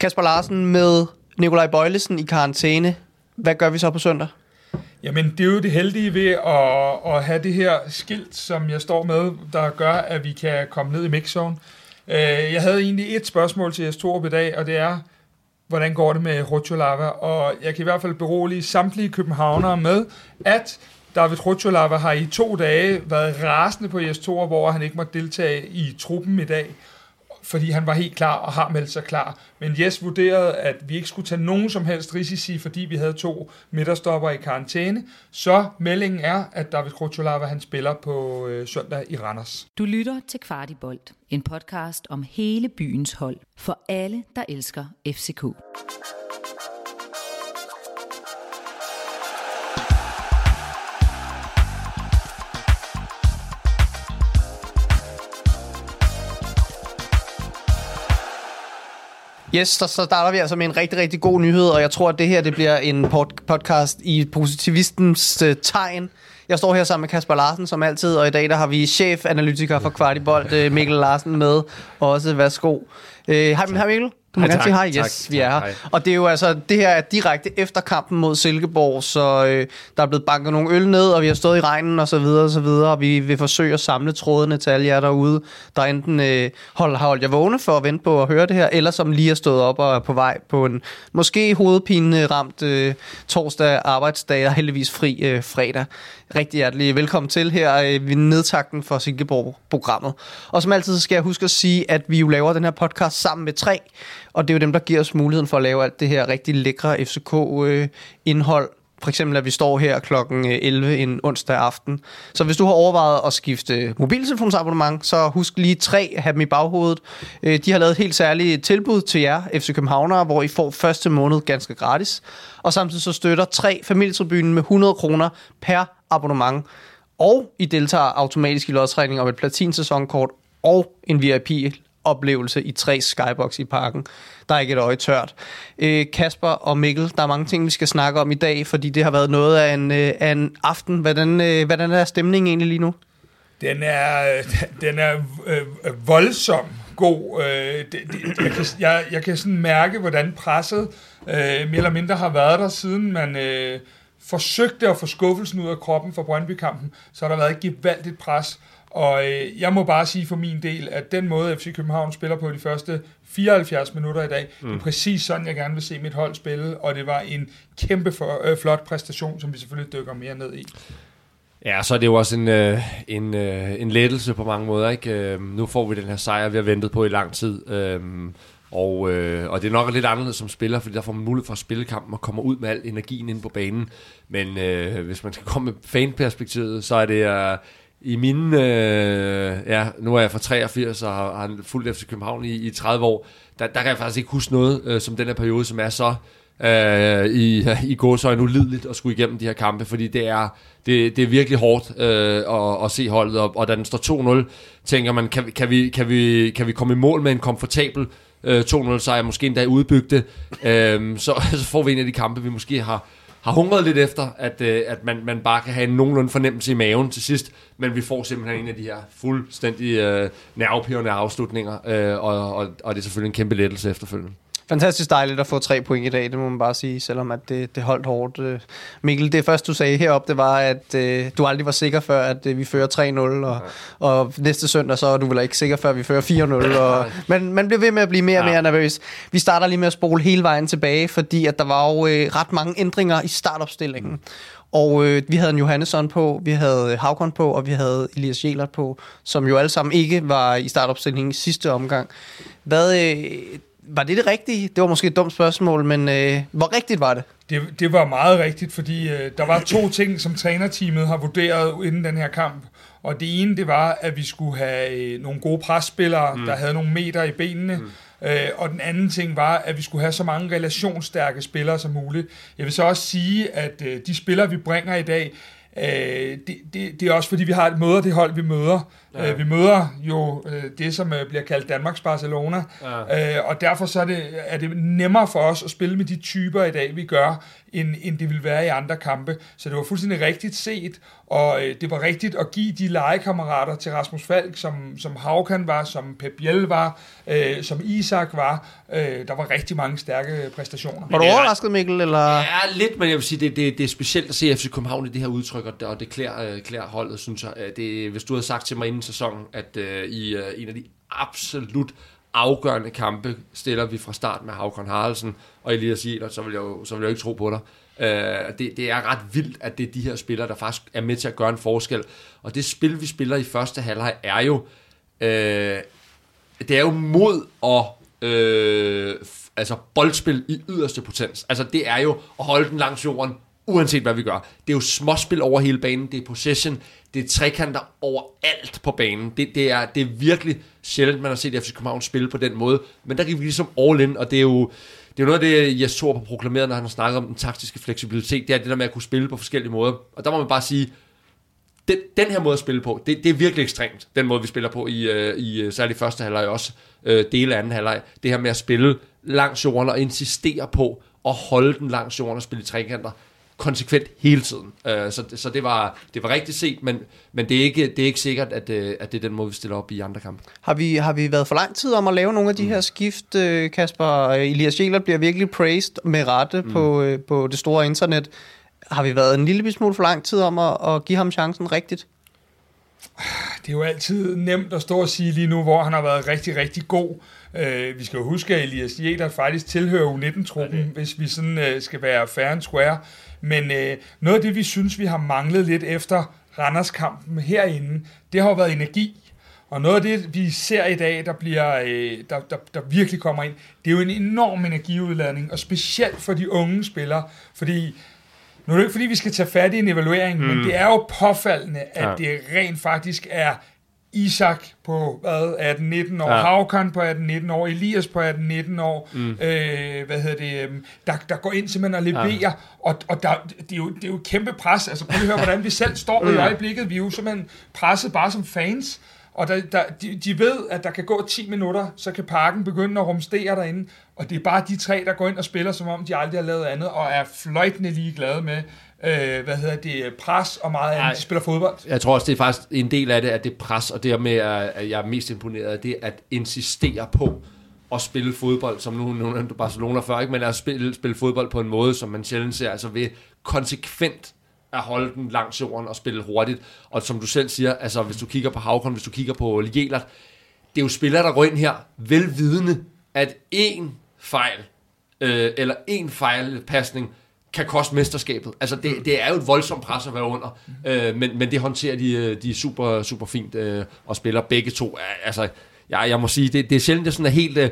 Kasper Larsen med Nikolaj Bøjlesen i karantæne. Hvad gør vi så på søndag? Jamen, det er jo det heldige ved at, at have det her skilt, som jeg står med, der gør, at vi kan komme ned i mixzone. Øh, jeg havde egentlig et spørgsmål til jeres Torup i dag, og det er, hvordan går det med Rutscholava? Og jeg kan i hvert fald berolige samtlige københavnere med, at David Rutscholava har i to dage været rasende på Jes Torup, hvor han ikke måtte deltage i truppen i dag fordi han var helt klar og har meldt sig klar. Men Jes vurderede, at vi ikke skulle tage nogen som helst risici, fordi vi havde to midterstopper i karantæne. Så meldingen er, at David Krutulava han spiller på øh, søndag i Randers. Du lytter til Kvartibolt, en podcast om hele byens hold. For alle, der elsker FCK. Yes, så, så starter vi altså med en rigtig, rigtig god nyhed, og jeg tror, at det her det bliver en pod- podcast i positivistens uh, tegn. Jeg står her sammen med Kasper Larsen, som altid, og i dag der har vi chefanalytiker for Kvartibolt, uh, Mikkel Larsen, med. Også værsgo. Uh, hej, hej Mikkel. Du må Hej, gerne sige tak. hej. Yes, Tak, vi er her. hej. Og det er jo altså, det her er direkte efter kampen mod Silkeborg, så øh, der er blevet banket nogle øl ned, og vi har stået i regnen og så videre og så videre, og vi vil forsøge at samle trådene til alle jer derude, der enten øh, hold, har holdt jer vågne for at vente på at høre det her, eller som lige er stået op og er på vej på en måske hovedpine ramt øh, torsdag arbejdsdag og heldigvis fri øh, fredag. Rigtig hjertelig velkommen til her øh, ved nedtakten for Silkeborg-programmet. Og som altid så skal jeg huske at sige, at vi jo laver den her podcast sammen med tre, og det er jo dem, der giver os muligheden for at lave alt det her rigtig lækre FCK-indhold. Øh, for eksempel, at vi står her kl. 11 øh, en onsdag aften. Så hvis du har overvejet at skifte mobiltelefonsabonnement, så husk lige tre at have dem i baghovedet. Øh, de har lavet et helt særligt tilbud til jer, FC Københavnere, hvor I får første måned ganske gratis. Og samtidig så støtter tre familietribunen med 100 kroner per abonnement. Og I deltager automatisk i lodtrækning om et platin-sæsonkort og en VIP oplevelse i tre skybox i parken. Der er ikke et øje tørt. Øh, Kasper og Mikkel, der er mange ting, vi skal snakke om i dag, fordi det har været noget af en, øh, af en aften. Hvordan, øh, hvordan er stemningen egentlig lige nu? Den er, den er øh, voldsom god. Øh, det, det, jeg, kan, jeg, jeg kan sådan mærke, hvordan presset øh, mere eller mindre har været der, siden man øh, forsøgte at få skuffelsen ud af kroppen for Brøndby-kampen, så har der været et gevaldigt pres. Og øh, jeg må bare sige for min del, at den måde FC København spiller på de første 74 minutter i dag, mm. det er præcis sådan, jeg gerne vil se mit hold spille, og det var en kæmpe for, øh, flot præstation, som vi selvfølgelig dykker mere ned i. Ja, så er det jo også en, øh, en, øh, en lettelse på mange måder. Ikke? Øh, nu får vi den her sejr, vi har ventet på i lang tid. Øh, og, øh, og det er nok lidt anderledes som spiller, fordi der får man mulighed for at spille kampen og komme ud med al energien ind på banen. Men øh, hvis man skal komme med fanperspektivet, så er det... Øh, i mine, øh, ja, nu er jeg fra 83 og har, har fulgt FC København i, i 30 år, der, der kan jeg faktisk ikke huske noget øh, som den her periode, som er så øh, i, i gåsøjne ulideligt at skulle igennem de her kampe, fordi det er, det, det er virkelig hårdt øh, at, at se holdet, og, og da den står 2-0, tænker man, kan, kan, vi, kan, vi, kan vi komme i mål med en komfortabel øh, 2-0 sejr, måske endda udbygge det, øh, så, så får vi en af de kampe, vi måske har, har hungret lidt efter, at, øh, at man, man bare kan have en nogenlunde fornemmelse i maven til sidst, men vi får simpelthen en af de her fuldstændig øh, nervepirrende afslutninger, øh, og, og, og det er selvfølgelig en kæmpe lettelse efterfølgende. Fantastisk dejligt at få tre point i dag, det må man bare sige, selvom at det, det holdt hårdt. Øh, Mikkel, det første du sagde heroppe, det var, at øh, du aldrig var sikker før, at øh, vi fører 3-0, og, og næste søndag, så er du vel ikke sikker før, at vi fører 4-0. Og, men man bliver ved med at blive mere og mere nervøs. Vi starter lige med at spole hele vejen tilbage, fordi at der var jo øh, ret mange ændringer i startopstillingen. Og øh, vi havde en Johannesson på, vi havde øh, Havkon på, og vi havde Elias Jelert på, som jo alle sammen ikke var i startopstillingen i sidste omgang. Hvad, øh, var det det rigtige? Det var måske et dumt spørgsmål, men øh, hvor rigtigt var det? Det, det var meget rigtigt, fordi øh, der var to ting, som trænerteamet har vurderet inden den her kamp. Og det ene, det var, at vi skulle have øh, nogle gode presspillere, mm. der havde nogle meter i benene. Mm. Øh, og den anden ting var, at vi skulle have så mange relationsstærke spillere som muligt. Jeg vil så også sige, at øh, de spillere, vi bringer i dag, øh, det, det, det er også fordi, vi har et møder det hold, vi møder. Ja. Øh, vi møder jo øh, det, som øh, bliver kaldt Danmarks Barcelona. Ja. Øh, og derfor så er det, er det nemmere for os at spille med de typer i dag, vi gør, end, end det vil være i andre kampe. Så det var fuldstændig rigtigt set, og øh, det var rigtigt at give de legekammerater til Rasmus Falk, som, som Havkan var, som Pep Biel var, øh, som Isak var, Øh, der var rigtig mange stærke præstationer. Var du overrasket, Mikkel? Eller? Ja, lidt, men jeg vil sige, det, det, det er specielt at se FC København i det her udtryk, og det, og det klæder, øh, klæder holdet, synes jeg. Det, hvis du havde sagt til mig inden sæsonen, at øh, i øh, en af de absolut afgørende kampe stiller vi fra start med Havkon Haraldsen og Elias Jæler, så vil jeg jo, så vil jeg jo ikke tro på dig. Øh, det, det er ret vildt, at det er de her spillere, der faktisk er med til at gøre en forskel. Og det spil, vi spiller i første halvleg, er jo, øh, det er jo mod og øh, altså boldspil i yderste potens. Altså det er jo at holde den langs jorden, uanset hvad vi gør. Det er jo småspil over hele banen, det er possession, det er trekanter overalt på banen. Det, det, er, det er virkelig sjældent, man har set FC København spille på den måde, men der gik vi ligesom all in, og det er jo, det er jo noget af det, Jes så har proklameret, når han har snakket om den taktiske fleksibilitet, det er det der med at kunne spille på forskellige måder. Og der må man bare sige, den, den her måde at spille på, det, det er virkelig ekstremt, den måde vi spiller på i, øh, i øh, særligt første halvleg også, øh, dele af anden halvleg. Det her med at spille langs jorden og insistere på at holde den langs jorden og spille i trekanter konsekvent hele tiden. Øh, så så det, var, det var rigtigt set, men, men det, er ikke, det er ikke sikkert, at, øh, at det er den måde, vi stiller op i andre kampe. Har vi, har vi været for lang tid om at lave nogle af de her skift, øh, Kasper? Elias Jelert bliver virkelig praised med rette mm. på, øh, på det store internet. Har vi været en lille smule for lang tid om at, at give ham chancen rigtigt? Det er jo altid nemt at stå og sige lige nu, hvor han har været rigtig, rigtig god. Øh, vi skal jo huske, at Elias Jeder faktisk tilhører U19-truppen, hvis vi sådan øh, skal være fair and square. Men øh, noget af det, vi synes, vi har manglet lidt efter Randers-kampen herinde, det har jo været energi. Og noget af det, vi ser i dag, der, bliver, øh, der, der, der virkelig kommer ind, det er jo en enorm energiudladning, og specielt for de unge spillere, fordi nu er det ikke, fordi vi skal tage fat i en evaluering, mm. men det er jo påfaldende, at ja. det rent faktisk er Isak på hvad, 18-19 år, Ja. Havkan på 18-19 år, Elias på 18-19 år, mm. øh, hvad hedder det, øhm, der, der går ind simpelthen og leverer, ja. og, og der, det, er jo, det er jo et kæmpe pres, altså prøv at høre, hvordan vi selv står i øjeblikket, vi er jo simpelthen presset bare som fans, og der, der, de, de ved, at der kan gå 10 minutter, så kan parken begynde at rumstere derinde, og det er bare de tre, der går ind og spiller, som om de aldrig har lavet andet, og er fløjtende ligeglade med, øh, hvad hedder det, pres og meget andet. Ej. De spiller fodbold. Jeg tror også, det er faktisk en del af det, at det pres, og det med, at jeg er mest imponeret af, det er at insistere på at spille fodbold, som nu nu nævnte Barcelona før, ikke? men at spille, spille fodbold på en måde, som man sjældent ser, altså ved konsekvent at holde den langs jorden og spille hurtigt. Og som du selv siger, altså hvis du kigger på Havkon, hvis du kigger på Jelert, det er jo spillere, der går ind her, velvidende, at én fejl, øh, eller én fejlpasning, kan koste mesterskabet. Altså, det, det er jo et voldsomt pres at være under, øh, men, men det håndterer de, øh, de super, super fint øh, og spiller begge to. Altså, jeg, jeg må sige, det, det er sjældent, det sådan er helt... Øh,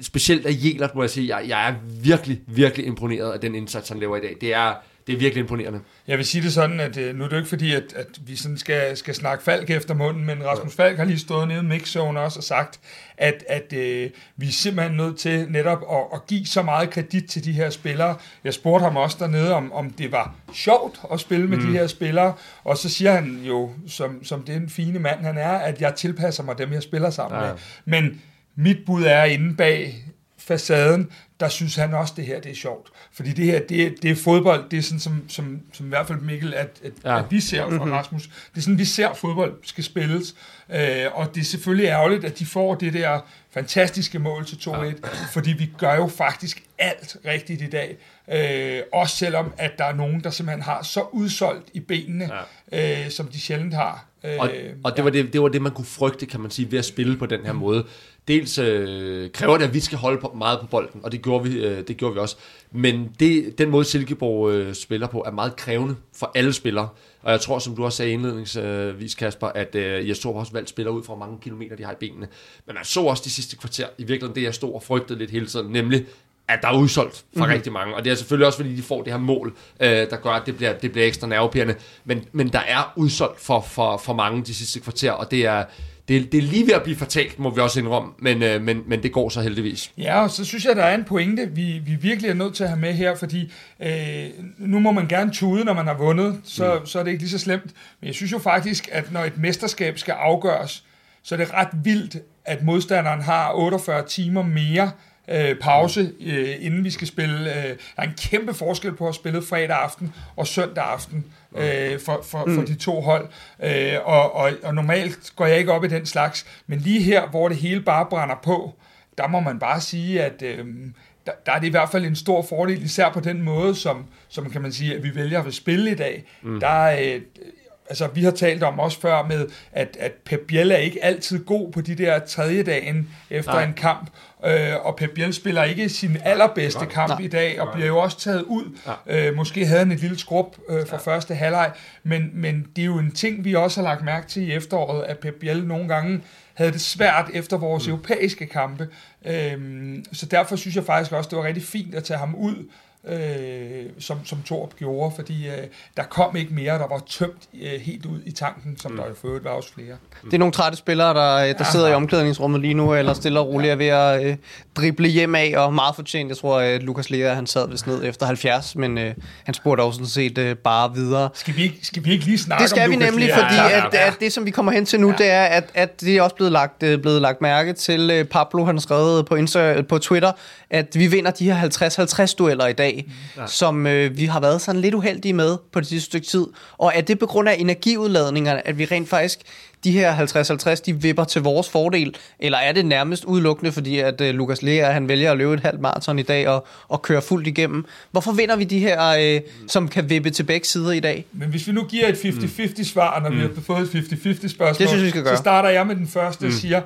specielt af Jelert, må jeg sige, jeg, jeg er virkelig, virkelig imponeret af den indsats, han laver i dag. Det er, det er virkelig imponerende. Jeg vil sige det sådan, at øh, nu er det jo ikke fordi, at, at vi sådan skal, skal snakke Falk efter munden, men Rasmus Falk har lige stået nede i mixzone også og sagt, at, at øh, vi er simpelthen nødt til netop at, at give så meget kredit til de her spillere. Jeg spurgte ham også dernede, om, om det var sjovt at spille med mm. de her spillere, og så siger han jo, som, som den fine mand han er, at jeg tilpasser mig dem, jeg spiller sammen ja. med. Men mit bud er inde bag facaden, der synes han også, det her det er sjovt. Fordi det her, det, er- det er fodbold, det er sådan, som, som, som i hvert fald Mikkel, at, at, Ja. ja. at vi ser fra Rasmus. Det er sådan, vi ser fodbold skal spilles. Øh, og det er selvfølgelig ærgerligt, at de får det der fantastiske mål til 2-1, ja. fordi vi gør jo faktisk alt rigtigt i dag. Øh, også selvom, at der er nogen, der simpelthen har så udsolgt i benene, ja. øh, som de sjældent har. Øh, Og, og det, var det, det var det, man kunne frygte, kan man sige, ved at spille på den her måde. Dels øh, kræver det, at vi skal holde på, meget på bolden, og det gjorde vi, øh, det gjorde vi også. Men det, den måde, Silkeborg øh, spiller på, er meget krævende for alle spillere. Og jeg tror, som du også sagde indledningsvis, Kasper, at øh, jeg så også valgt spillere ud fra, mange kilometer de har i benene. Men man så også de sidste kvarter, i virkeligheden det, jeg stod og frygtede lidt hele tiden, nemlig at der er udsolgt for Mhm. mm-hmm. rigtig mange. Og det er selvfølgelig også, fordi de får det her mål, øh, der gør, at det bliver, det bliver ekstra nervepirrende. Men, men der er udsolgt for, for, for mange de sidste kvarter, og det er, det, det er lige ved at blive fortalt, må vi også indrømme. Men, øh, men, men det går så heldigvis. Ja, og så synes jeg, der er en pointe, vi, vi virkelig er nødt til at have med her, fordi øh, nu må man gerne tude, når man har vundet, så, mm. så er det ikke lige så slemt. Men jeg synes jo faktisk, at når et mesterskab skal afgøres, så er det ret vildt, at modstanderen har 48 timer mere øh, pause, øh, inden vi skal spille. Øh, der er en kæmpe forskel på at spille fredag aften og søndag aften øh, for, for, for de to hold. Øh, og, og, og normalt går jeg ikke op i den slags, men lige her, hvor det hele bare brænder på, der må man bare sige, at øh, der, der er det i hvert fald en stor fordel, især på den måde, som, som kan man sige, at vi vælger at spille i dag. Mm. Der er, øh, altså vi har talt om også før med, at, at Pep Biel er ikke altid god på de der tredje dagen efter Nej. en kamp, øh, og Pep Biel spiller ikke sin allerbedste Nej. kamp Nej. i dag, og bliver jo også taget ud. Øh, måske havde han et lille skrub øh, for ja. første halvleg, men, men det er jo en ting, vi også har lagt mærke til i efteråret, at Pep Biel nogle gange havde det svært efter vores mm. europæiske kampe. Øhm, så derfor synes jeg faktisk også, det var rigtig fint at tage ham ud øh, som, som Torp gjorde, fordi øh, der kom ikke mere, der var tømt øh, helt ud i tanken, som mm. der for øvrigt var også flere. Det er nogle trætte spillere, der, der ja, sidder ja. i omklædningsrummet lige nu, eller stille og roligt er ved at øh, drible hjem af, og meget fortjent. Jeg tror, at Lukas Lea, han sad vist ned efter 70, men øh, han spurgte også sådan set øh, bare videre. Skal vi, ikke, skal vi ikke lige snakke Det skal om vi Lucas nemlig, Lea? fordi Ja, ja, at, at det, som vi kommer hen til nu, ja. det er, at, at det er også blevet lagt, øh, blevet lagt mærke til. Øh, Pablo, han har skrevet på, Insta, på Twitter, at vi vinder de her 50-50 dueller i dag, Mm. ja. som øh, vi har været sådan lidt uheldige med på det sidste stykke tid. Og er det på grund af energiudladningerne, at vi rent faktisk, de her 50-50, de vipper til vores fordel? Eller er det nærmest udelukkende, fordi at øh, Lukas Lea, han vælger at løbe et halvt maraton i dag og, og køre fuldt igennem? Hvorfor vinder vi de her, øh, som kan vippe til begge sider i dag? Men hvis vi nu giver et 50-50 svar, når mm. vi har fået et 50-50 spørgsmål, Det synes vi skal gøre. så starter jeg med den første og siger,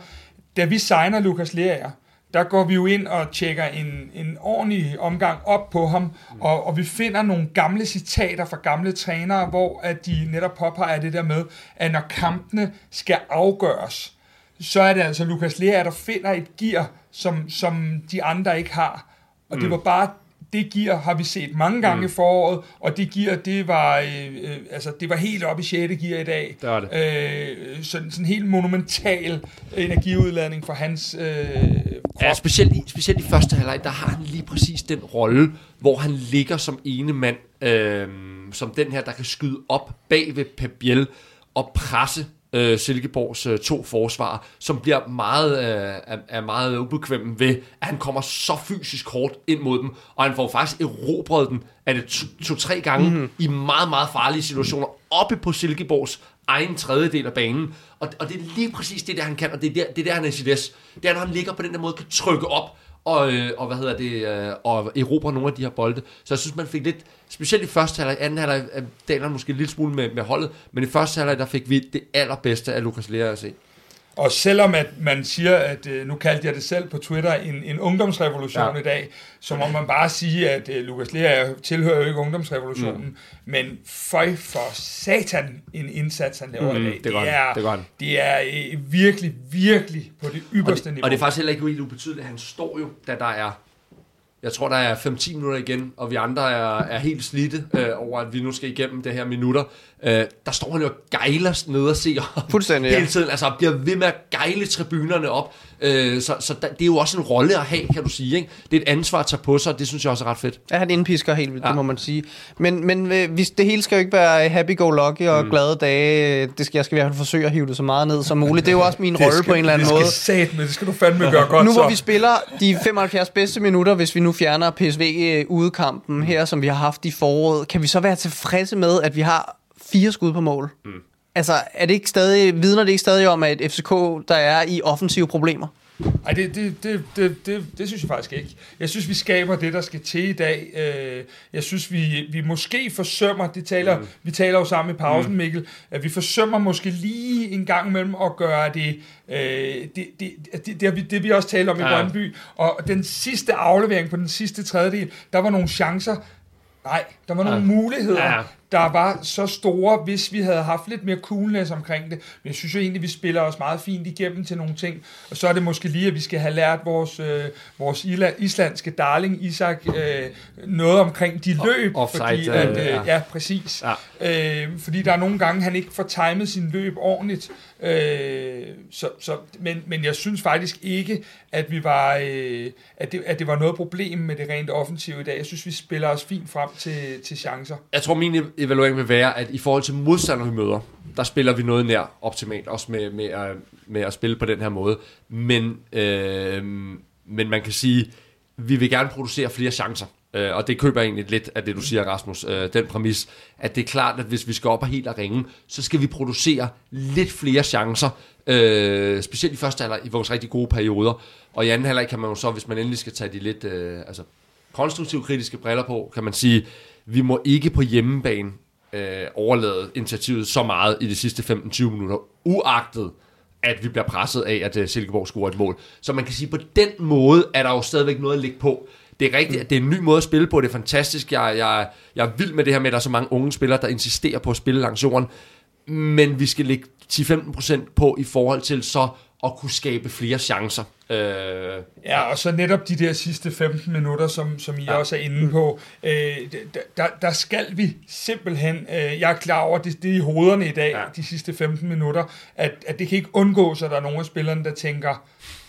da vi signer Lukas Lea, der går vi jo ind og tjekker en, en ordentlig omgang op på ham, og, og vi finder nogle gamle citater fra gamle trænere, hvor at de netop påpeger det der med, at når kampene skal afgøres, så er det altså Lukas Lea, der finder et gear, som, som de andre ikke har. Og det var bare det gear har vi set mange gange mm. i foråret, og det gear, det var, øh, øh, altså, det var helt op i 6. gear i dag. Det var det. Øh, sådan, sådan helt monumental energiudladning for hans øh, krop. Ja, specielt i, specielt i første halvleg, der har han lige præcis den rolle, hvor han ligger som ene mand, øh, som den her, der kan skyde op bag ved Pep Biel og presse øh, Silkeborgs øh, to forsvar, som bliver meget, øh, er, er meget ubekvemme ved, at han kommer så fysisk hårdt ind mod dem, og han får faktisk erobret den af det to- to-tre gange mm-hmm. i meget, meget farlige situationer, oppe på Silkeborgs egen tredjedel af banen. Og, og det er lige præcis det der, han kan, og det er der, det er der han er sit. Det er, når han ligger på den der måde, kan trykke op, og, øh, og hvad hedder det, øh, og erobre nogle af de her bolde. Så jeg synes, man fik lidt, specielt i første halvleg, anden halvleg, øh, daler måske en lille smule med, med holdet, men i første halvleg, der fik vi det allerbedste af Lukas Lea at se. Og selvom at man siger, at øh, nu kaldte jeg det selv på Twitter, en, en ungdomsrevolution Ja. i dag, så må man bare sige, at øh, Lukas Lea tilhører jo ikke ungdomsrevolutionen, mm. men føj for satan en indsats, han laver Mm, i dag. det han, er, det han. det er øh, virkelig, virkelig på det Og ypperste det, niveau. og det er faktisk heller ikke helt ubetydeligt. Han står jo, da der er, jeg tror, der er 5-10 minutter igen, og vi andre er, er helt slidte øh, over, at vi nu skal igennem det her minutter. Øh, der står han jo og gejler nede og ser Fuldstændig, ja. hele tiden. Altså bliver ved med at gejle tribunerne op. Øh, så så der, det er jo også en rolle at have, kan du sige. Ikke? Det er et ansvar at tage på sig, og det synes jeg også er ret fedt. Ja, han indpisker helt vildt, ja. Det må man sige. Men, men øh, hvis det hele skal jo ikke være happy-go-lucky og mm. glade dage. Det skal, jeg skal i hvert fald forsøge at hive det så meget ned som muligt. Det er jo også min rolle på en eller anden det måde. skal Sat, men det skal du fandme gøre godt Nu hvor så. vi spiller de 75 bedste minutter, hvis vi nu fjerner PSV-udekampen her, som vi har haft i foråret, kan vi så være tilfredse med, at vi har fire skud på mål? Mm. Altså, er det ikke stadig, vidner det ikke stadig om, at FCK, der er i offensive problemer? Ej, det, det, det, det, det, det synes jeg faktisk ikke. Jeg synes, vi skaber det, der skal til i dag. Øh, Jeg synes, vi, vi måske forsømmer, det taler, mm. vi taler jo sammen i pausen, Mikkel, at vi forsømmer måske lige en gang imellem at gøre det, øh, det, det, det, det, det, vi- det vi også taler om i Ja. Brøndby. Og den sidste aflevering på den sidste tredjedel, der var nogle chancer, nej, der var nogle Ja. muligheder, Ja. Der var så store, hvis vi havde haft lidt mere coolness omkring det. Men jeg synes jo egentlig, vi spiller os meget fint igennem til nogle ting. Og så er det måske lige, at vi skal have lært vores, øh, vores islandske darling Isak øh, noget omkring de løb. offside, fordi, øh, at, øh, ja. ja. præcis. Ja. Øh, fordi der er nogle gange, han ikke får timet sin løb ordentligt. Øh, så, så, men, men jeg synes faktisk ikke, at vi var, øh, at, det, at det var noget problem med det rent offensive i dag. Jeg synes, vi spiller os fint frem til, til chancer. Jeg tror, min evaluering vil være, at i forhold til modstandere, vi møder, der spiller vi noget nær optimalt, også med, med, at, med at spille på den her måde. Men, øh, men man kan sige, vi vil gerne producere flere chancer. øh, og det køber jeg egentlig lidt af det, du siger, Rasmus, øh, den præmis, at det er klart, at hvis vi skal op og helt og ringe, så skal vi producere lidt flere chancer, øh, specielt i første halvleg i vores rigtig gode perioder, og i anden halvleg kan man jo så, hvis man endelig skal tage de lidt øh, altså, konstruktive kritiske briller på, kan man sige, vi må ikke på hjemmebane øh, overlade initiativet så meget i de sidste 15-20 minutter, uagtet at vi bliver presset af, at uh, Silkeborg scorer et mål. Så man kan sige, på den måde er der jo stadigvæk noget at lægge på. Det er rigtigt, at det er en ny måde at spille på. Det er fantastisk. Jeg, jeg, jeg er vild med det her med, at der er så mange unge spillere, der insisterer på at spille langs jorden. Men vi skal lægge 10-15% på i forhold til så at kunne skabe flere chancer. Øh, Ja, og så netop de der sidste 15 minutter, som, som I ja. også er inde på, øh, der, der skal vi simpelthen, øh, jeg er klar over, det, det er i hovederne i dag, ja. de sidste 15 minutter, at, at det kan ikke undgås, at der er nogle af spillerne, der tænker,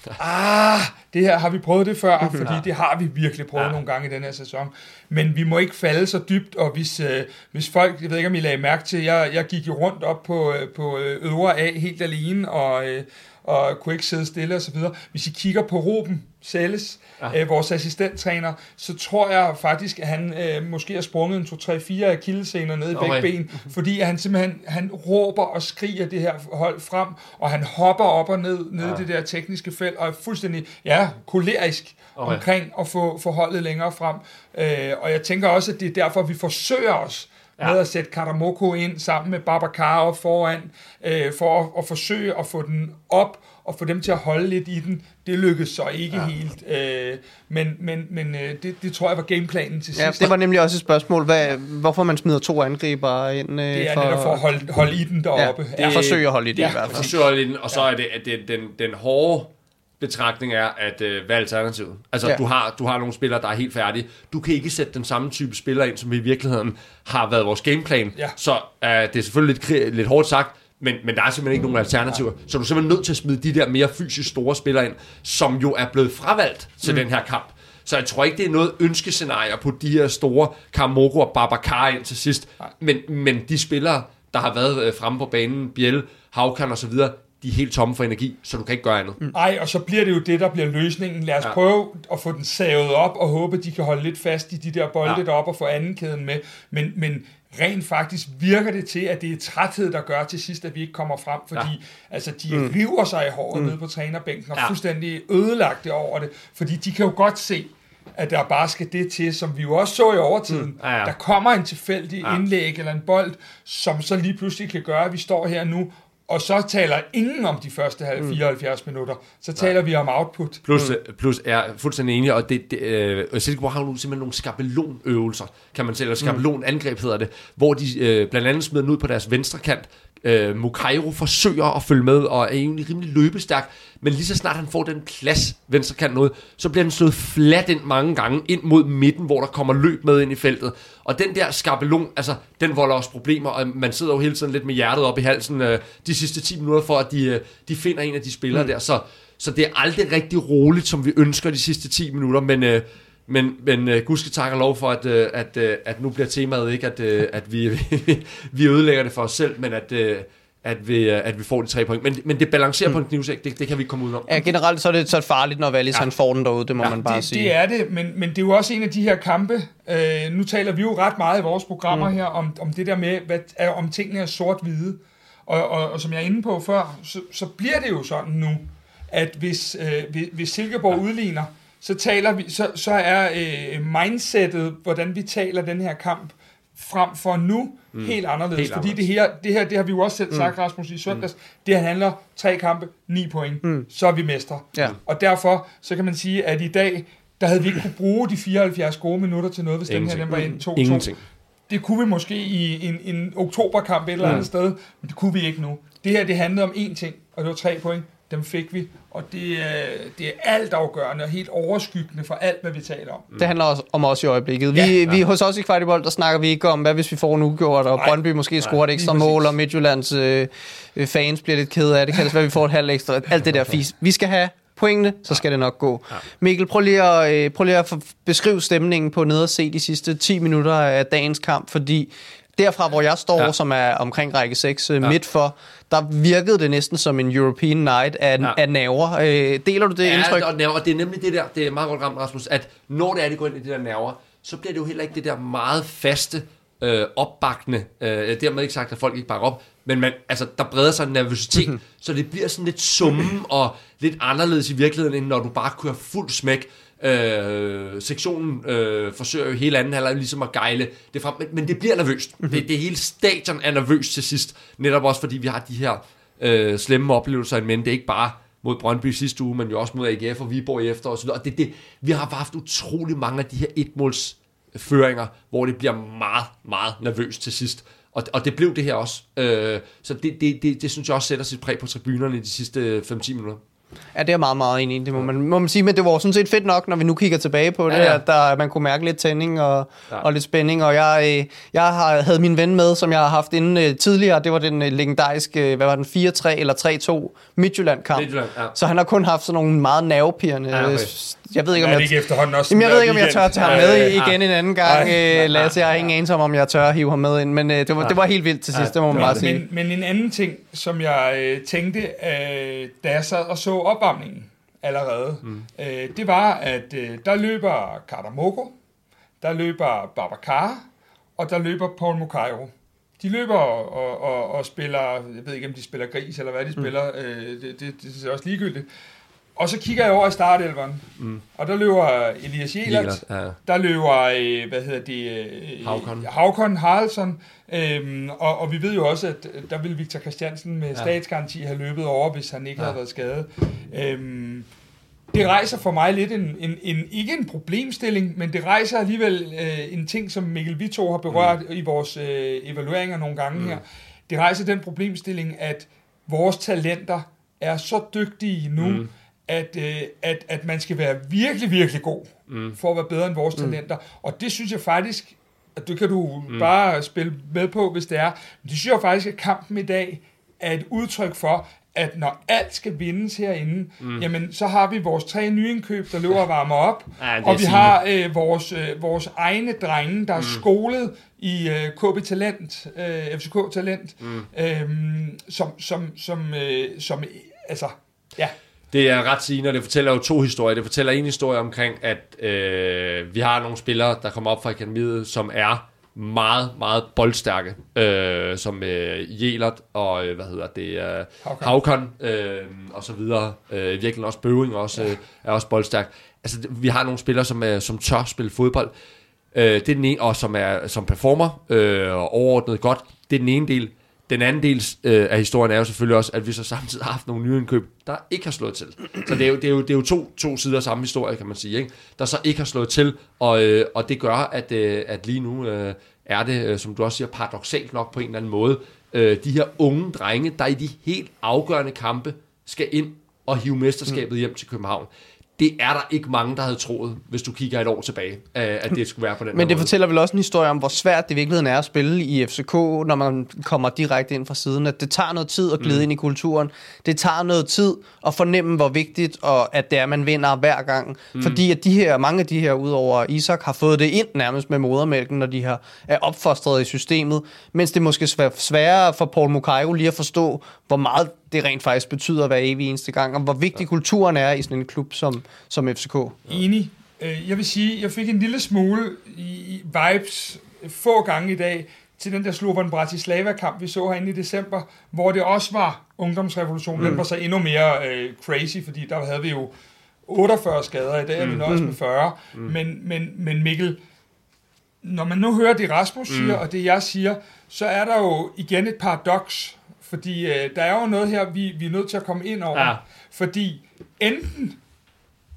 ah, det her har vi prøvet det før, fordi det har vi virkelig prøvet ja. nogle gange i den her sæson. Men vi må ikke falde så dybt, og hvis, øh, hvis folk, jeg ved ikke om I lagde mærke til, jeg, jeg gik jo rundt op på, øh, på øh, øvre A helt alene, og, øh, og kunne ikke sidde stille osv. Hvis I kigger på Ruben Selles, ja. øh, vores assistenttræner, så tror jeg faktisk, at han øh, måske har sprunget en 2-3-4 akillescener ned i okay. begge ben, fordi han simpelthen han råber og skriger det her hold frem, og han hopper op og ned, ned ja. det der tekniske felt, og er fuldstændig, ja, kolerisk okay. omkring at få, få holdet længere frem. Øh, og jeg tænker også, at det er derfor, vi forsøger os ja. med at sætte Karamoko ind sammen med Babacar op foran, øh, for at, at forsøge at få den op og få dem til at holde lidt i den. Det lykkedes så ikke ja. helt, øh, men, men, men øh, det, det tror jeg var gameplanen til ja, sidst. det var nemlig også et spørgsmål, hvad, hvorfor man smider to angriber ind. Øh, det er for, netop for at holde, holde i den deroppe. Ja, det, forsøger at holde i den ja, i hvert fald. Forsøger at holde i den, og så er det, at det, den, den hårde betragtning er, at øh, hvad er alternativet? Altså, ja. du, har, du har nogle spillere, der er helt færdige. Du kan ikke sætte den samme type spillere ind, som i virkeligheden har været vores gameplan. Ja. Så øh, det er selvfølgelig lidt, lidt hårdt sagt, men, men der er simpelthen ikke nogen alternativer. Ja. Så du er simpelthen nødt til at smide de der mere fysisk store spillere ind, som jo er blevet fravalgt til mm. den her kamp. Så jeg tror ikke, det er noget ønskescenarie på de her store Karamoko og Babacar ind til sidst. Men, men de spillere, der har været øh, fremme på banen, Biel, Havkan og så videre, de er helt tomme for energi, så du kan ikke gøre andet. Nej, og så bliver det jo det, der bliver løsningen. Lad os ja. prøve at få den savet op, og håbe, de kan holde lidt fast i de der bolde ja. deroppe og få anden kæden med. Men, men rent faktisk virker det til, at det er træthed, der gør til sidst, at vi ikke kommer frem, fordi ja. altså, de mm. river sig i håret mm. nede på trænerbænken og ja. fuldstændig ødelagt det over det, fordi de kan jo godt se, at der bare skal det til, som vi jo også så i overtiden. Mm. Ja, ja. Der kommer en tilfældig ja. indlæg eller en bold, som så lige pludselig kan gøre, at vi står her nu og så taler ingen om de første 74 mm. minutter. Så taler Nej. vi om output. Plus, mm. plus er fuldstændig enig, og det, det, øh, Silkeborg har nu simpelthen nogle skabelonøvelser, kan man sige, eller skabelonangreb hedder det, hvor de øh, blandt andet smider den ud på deres venstre kant, Øh, Mukairo forsøger at følge med, og er egentlig rimelig løbestærk, men lige så snart han får den plads, venstre kant noget, så bliver den slået flat ind mange gange, ind mod midten, hvor der kommer løb med ind i feltet. Og den der skabelon, altså, den volder også problemer, og man sidder jo hele tiden lidt med hjertet op i halsen øh, de sidste 10 minutter, for at de, øh, de finder en af de spillere mm. der, så, så det er aldrig rigtig roligt, som vi ønsker de sidste 10 minutter, men... Øh, men, men uh, gud skal takke lov for, at, uh, at, uh, at nu bliver temaet ikke, at, uh, at vi, vi ødelægger det for os selv, men at, uh, at, vi, uh, at vi får de tre point. Men, men det balancerer mm. på en knivsæk, det, det kan vi ikke komme ud om. Ja, generelt så er det så farligt, når Wallis ja. han får den derude, det må ja, man bare det, sige. Det er det, men, men det er jo også en af de her kampe. Uh, nu taler vi jo ret meget i vores programmer mm. her om, om det der med, hvad, om tingene er sort-hvide. Og, og, og som jeg er inde på før, så, så bliver det jo sådan nu, at hvis, hvis, hvis Silkeborg ja. udligner, så, taler vi, så, så er øh, mindsetet, hvordan vi taler den her kamp, frem for nu, mm. helt anderledes. Helt fordi det her, det her, det har vi jo også selv mm. sagt, Rasmus, i søndags, mm. det handler tre kampe, ni point, mm. så er vi mestre. Ja. Og derfor, så kan man sige, at i dag, der havde vi ikke kunne bruge de 74 gode minutter til noget, hvis den her den var ind 2-2. Ingenting. Det kunne vi måske i en, en oktoberkamp et eller andet mm. sted, men det kunne vi ikke nu. Det her, det handlede om én ting, og det var tre point. Dem fik vi, og det, er, det er alt afgørende og helt overskyggende for alt, hvad vi taler om. Det handler også om os i øjeblikket. Vi, ja, vi hos os i Kvartibold, der snakker vi ikke om, hvad hvis vi får en ugjort, og Brøndby måske scorer et ekstra mål, og Midtjyllands øh, øh, fans bliver lidt ked af det. Kan det være, vi får et halvt ekstra. Alt det der fis. Vi skal have pointene, så skal det nok gå. Mikkel, prøv lige at, øh, prøv lige at beskrive stemningen på ned og se de sidste 10 minutter af dagens kamp, fordi derfra, hvor jeg står, ja. som er omkring række 6 øh, ja. midt for, der virkede det næsten som en European Night af, ja. af nerver. Øh, deler du det ja, indtryk? Ja, og, det er nemlig det der, det er meget godt ramt, Rasmus, at når det er, de går ind i det der nerver, så bliver det jo heller ikke det der meget faste, øh, opbakkende. Øh, dermed ikke sagt, at folk ikke bakker op, men man, altså, der breder sig en nervøsitet, så det bliver sådan lidt summen og lidt anderledes i virkeligheden, end når du bare kører fuld smæk. Øh, sektionen øh, forsøger jo hele anden halvleg ligesom at gejle det frem, men, men det bliver nervøst. Det, det hele stadion er nervøst til sidst, netop også fordi vi har de her øh, slemme oplevelser men Det er ikke bare mod Brøndby sidste uge, men jo også mod AGF og Viborg i efter videre. Og det, det, vi har haft utrolig mange af de her etmåls føringer, hvor det bliver meget, meget nervøst til sidst. Og, og det blev det her også. Øh, så det, det, det, det synes jeg også sætter sit præg på tribunerne i de sidste 5-10 minutter. Ja, det er meget, meget enig i. Det må man, må man sige, men det var sådan set fedt nok, når vi nu kigger tilbage på det, ja, ja. at der, man kunne mærke lidt tænding og, ja. og lidt spænding. Og jeg, øh, jeg har, havde min ven med, som jeg har haft inden uh, tidligere. Det var den uh, legendariske, hvad var den, 4-3 eller 3-2 Midtjylland-kamp. Midtjylland, ja. Så han har kun haft sådan nogle meget nervepirrende ja, okay jeg ved ikke, om jeg, ikke efterhånden også jamen, jeg ved ikke, om jeg tør tage ham med igen en anden gang, øh, Lasse. Jeg har ingen anelse om, om jeg tør at hive ham med ind, men øh, det, var, det var helt vildt til sidst, det må man bare sige. Men, men en anden ting, som jeg øh, tænkte, øh, da jeg sad og så opvarmningen allerede, mm. øh, det var, at øh, der løber Katamoko, der løber Babacar, og der løber Paul Mukairo. De løber og, og, og, og spiller, jeg ved ikke, om de spiller gris, eller hvad de mm. spiller, øh, det, det, det er også ligegyldigt. Og så kigger jeg over i startelveren, mm. og der løber Elias Jelert, ja. der løber, øh, hvad hedder det, øh, Havkon, Havkon Haraldsson, øhm, og, og vi ved jo også, at der ville Victor Christiansen med ja. statsgaranti have løbet over, hvis han ikke ja. havde været skadet. Øhm, det rejser for mig lidt en, en, en, ikke en problemstilling, men det rejser alligevel øh, en ting, som Mikkel Vito har berørt mm. i vores øh, evalueringer nogle gange mm. her. Det rejser den problemstilling, at vores talenter er så dygtige nu, mm at, øh, at, at man skal være virkelig, virkelig god, mm. for at være bedre end vores mm. talenter. Og det synes jeg faktisk, at det kan du mm. bare spille med på, hvis det er. Men det synes jeg faktisk, at kampen i dag er et udtryk for, at når alt skal vindes herinde, mm. jamen så har vi vores tre nyindkøb, der løber og varmer op, ja, og vi har øh, vores, øh, vores egne drenge, der er mm. skolet i øh, KB Talent, øh, FCK Talent, mm. øh, som, som, som, øh, som, altså, ja, det er ret sigende, og det fortæller jo to historier. Det fortæller en historie omkring, at øh, vi har nogle spillere, der kommer op fra akademiet, som er meget, meget boldstærke, øh, som øh, Jelert og, øh, hvad hedder det, øh, Havkon, øh, og så videre. Øh, virkelig også Bøving også, øh, er også boldstærk. Altså, vi har nogle spillere, som, er, som tør spille fodbold. Øh, det er den ene, og som, er, som performer øh, overordnet godt. Det er den ene del. Den anden del øh, af historien er jo selvfølgelig også, at vi så samtidig har haft nogle nye indkøb, der ikke har slået til. Så det er jo, det er jo, det er jo to, to sider af samme historie, kan man sige, ikke? der så ikke har slået til, og, øh, og det gør, at, øh, at lige nu øh, er det, øh, som du også siger, paradoxalt nok på en eller anden måde, øh, de her unge drenge, der i de helt afgørende kampe skal ind og hive mesterskabet hjem til København det er der ikke mange, der havde troet, hvis du kigger et år tilbage, at det skulle være på den Men det måde. fortæller vel også en historie om, hvor svært det i virkeligheden er at spille i FCK, når man kommer direkte ind fra siden. At det tager noget tid at glide mm. ind i kulturen. Det tager noget tid at fornemme, hvor vigtigt og at det er, man vinder hver gang. Mm. Fordi at de her, mange af de her, udover Isak, har fået det ind nærmest med modermælken, når de har, er opfostret i systemet. Mens det måske er sværere for Paul Mukairo lige at forstå, hvor meget det rent faktisk betyder hver evig eneste gang, og hvor vigtig kulturen er i sådan en klub som, som FCK. Enig. Øh, jeg vil sige, jeg fik en lille smule i vibes få gange i dag til den der Slovan Bratislava-kamp, vi så herinde i december, hvor det også var ungdomsrevolution. Mm. Den var så endnu mere øh, crazy, fordi der havde vi jo 48 skader, i dag er vi mm. nøjes med 40. Mm. Men, men, men Mikkel, når man nu hører det Rasmus siger, mm. og det jeg siger, så er der jo igen et paradoks, fordi øh, der er jo noget her, vi, vi er nødt til at komme ind over. Ja. Fordi enten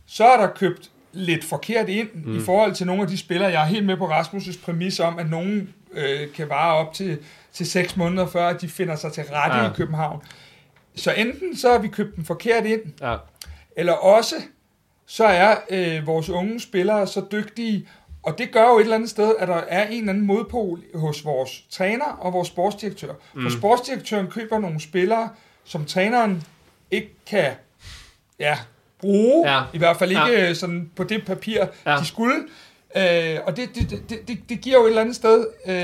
så er der købt lidt forkert ind mm. i forhold til nogle af de spillere. Jeg er helt med på Rasmus' præmis om, at nogen øh, kan vare op til, til seks måneder, før de finder sig til rette ja. i København. Så enten så har vi købt dem forkert ind, ja. eller også så er øh, vores unge spillere så dygtige, og det gør jo et eller andet sted, at der er en eller anden modpol hos vores træner og vores sportsdirektør. Mm. For sportsdirektøren køber nogle spillere, som træneren ikke kan ja, bruge, ja. i hvert fald ikke ja. sådan på det papir, ja. de skulle. Øh, og det, det, det, det, det giver jo et eller andet sted... Øh,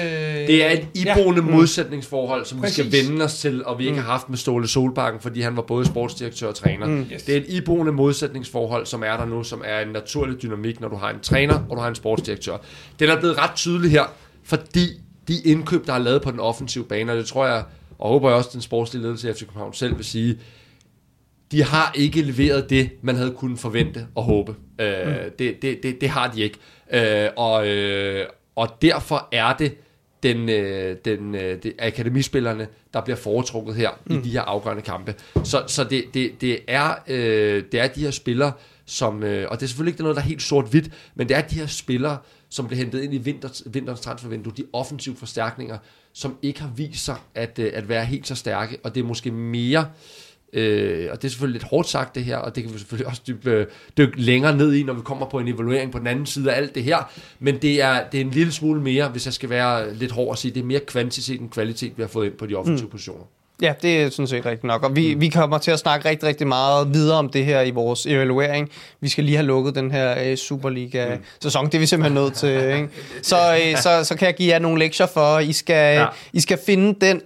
Det er et iboende ja. modsætningsforhold, som Præcis. vi skal vende os til, og vi ikke har haft med Ståle Solbakken, fordi han var både sportsdirektør og træner. Mm. Yes. Det er et iboende modsætningsforhold, som er der nu, som er en naturlig dynamik, når du har en træner, og du har en sportsdirektør. Den er blevet ret tydelig her, fordi de indkøb, der er lavet på den offensive bane, og det tror jeg, og håber jeg også, den sportslige ledelse af FC København selv vil sige, de har ikke leveret det, man havde kunnet forvente og håbe. Øh, mm. det, det, det, det har de ikke. Øh, og, øh, og derfor er det den, øh, den, øh, det akademispillerne, der bliver foretrukket her mm. i de her afgørende kampe. Så, så det, det, det, er, øh, det er de her spillere, som, øh, og det er selvfølgelig ikke noget, der er helt sort-hvidt, men det er de her spillere, som bliver hentet ind i vinter, vinterens transfervindue, de offensive forstærkninger, som ikke har vist sig at, øh, at være helt så stærke, og det er måske mere Øh, og det er selvfølgelig lidt hårdt sagt det her, og det kan vi selvfølgelig også dykke, øh, dykke længere ned i, når vi kommer på en evaluering på den anden side af alt det her. Men det er, det er en lille smule mere, hvis jeg skal være lidt hård at sige, det er mere kvantitet end kvalitet, vi har fået ind på de offensive mm. positioner. Ja, det er sådan set rigtigt nok. Og vi, vi kommer til at snakke rigtig, rigtig meget videre om det her i vores evaluering. Vi skal lige have lukket den her øh, Superliga-sæson. Det er vi simpelthen nødt til. Ikke? Så, øh, så, så kan jeg give jer nogle lektier for. I skal, Ja. I skal finde den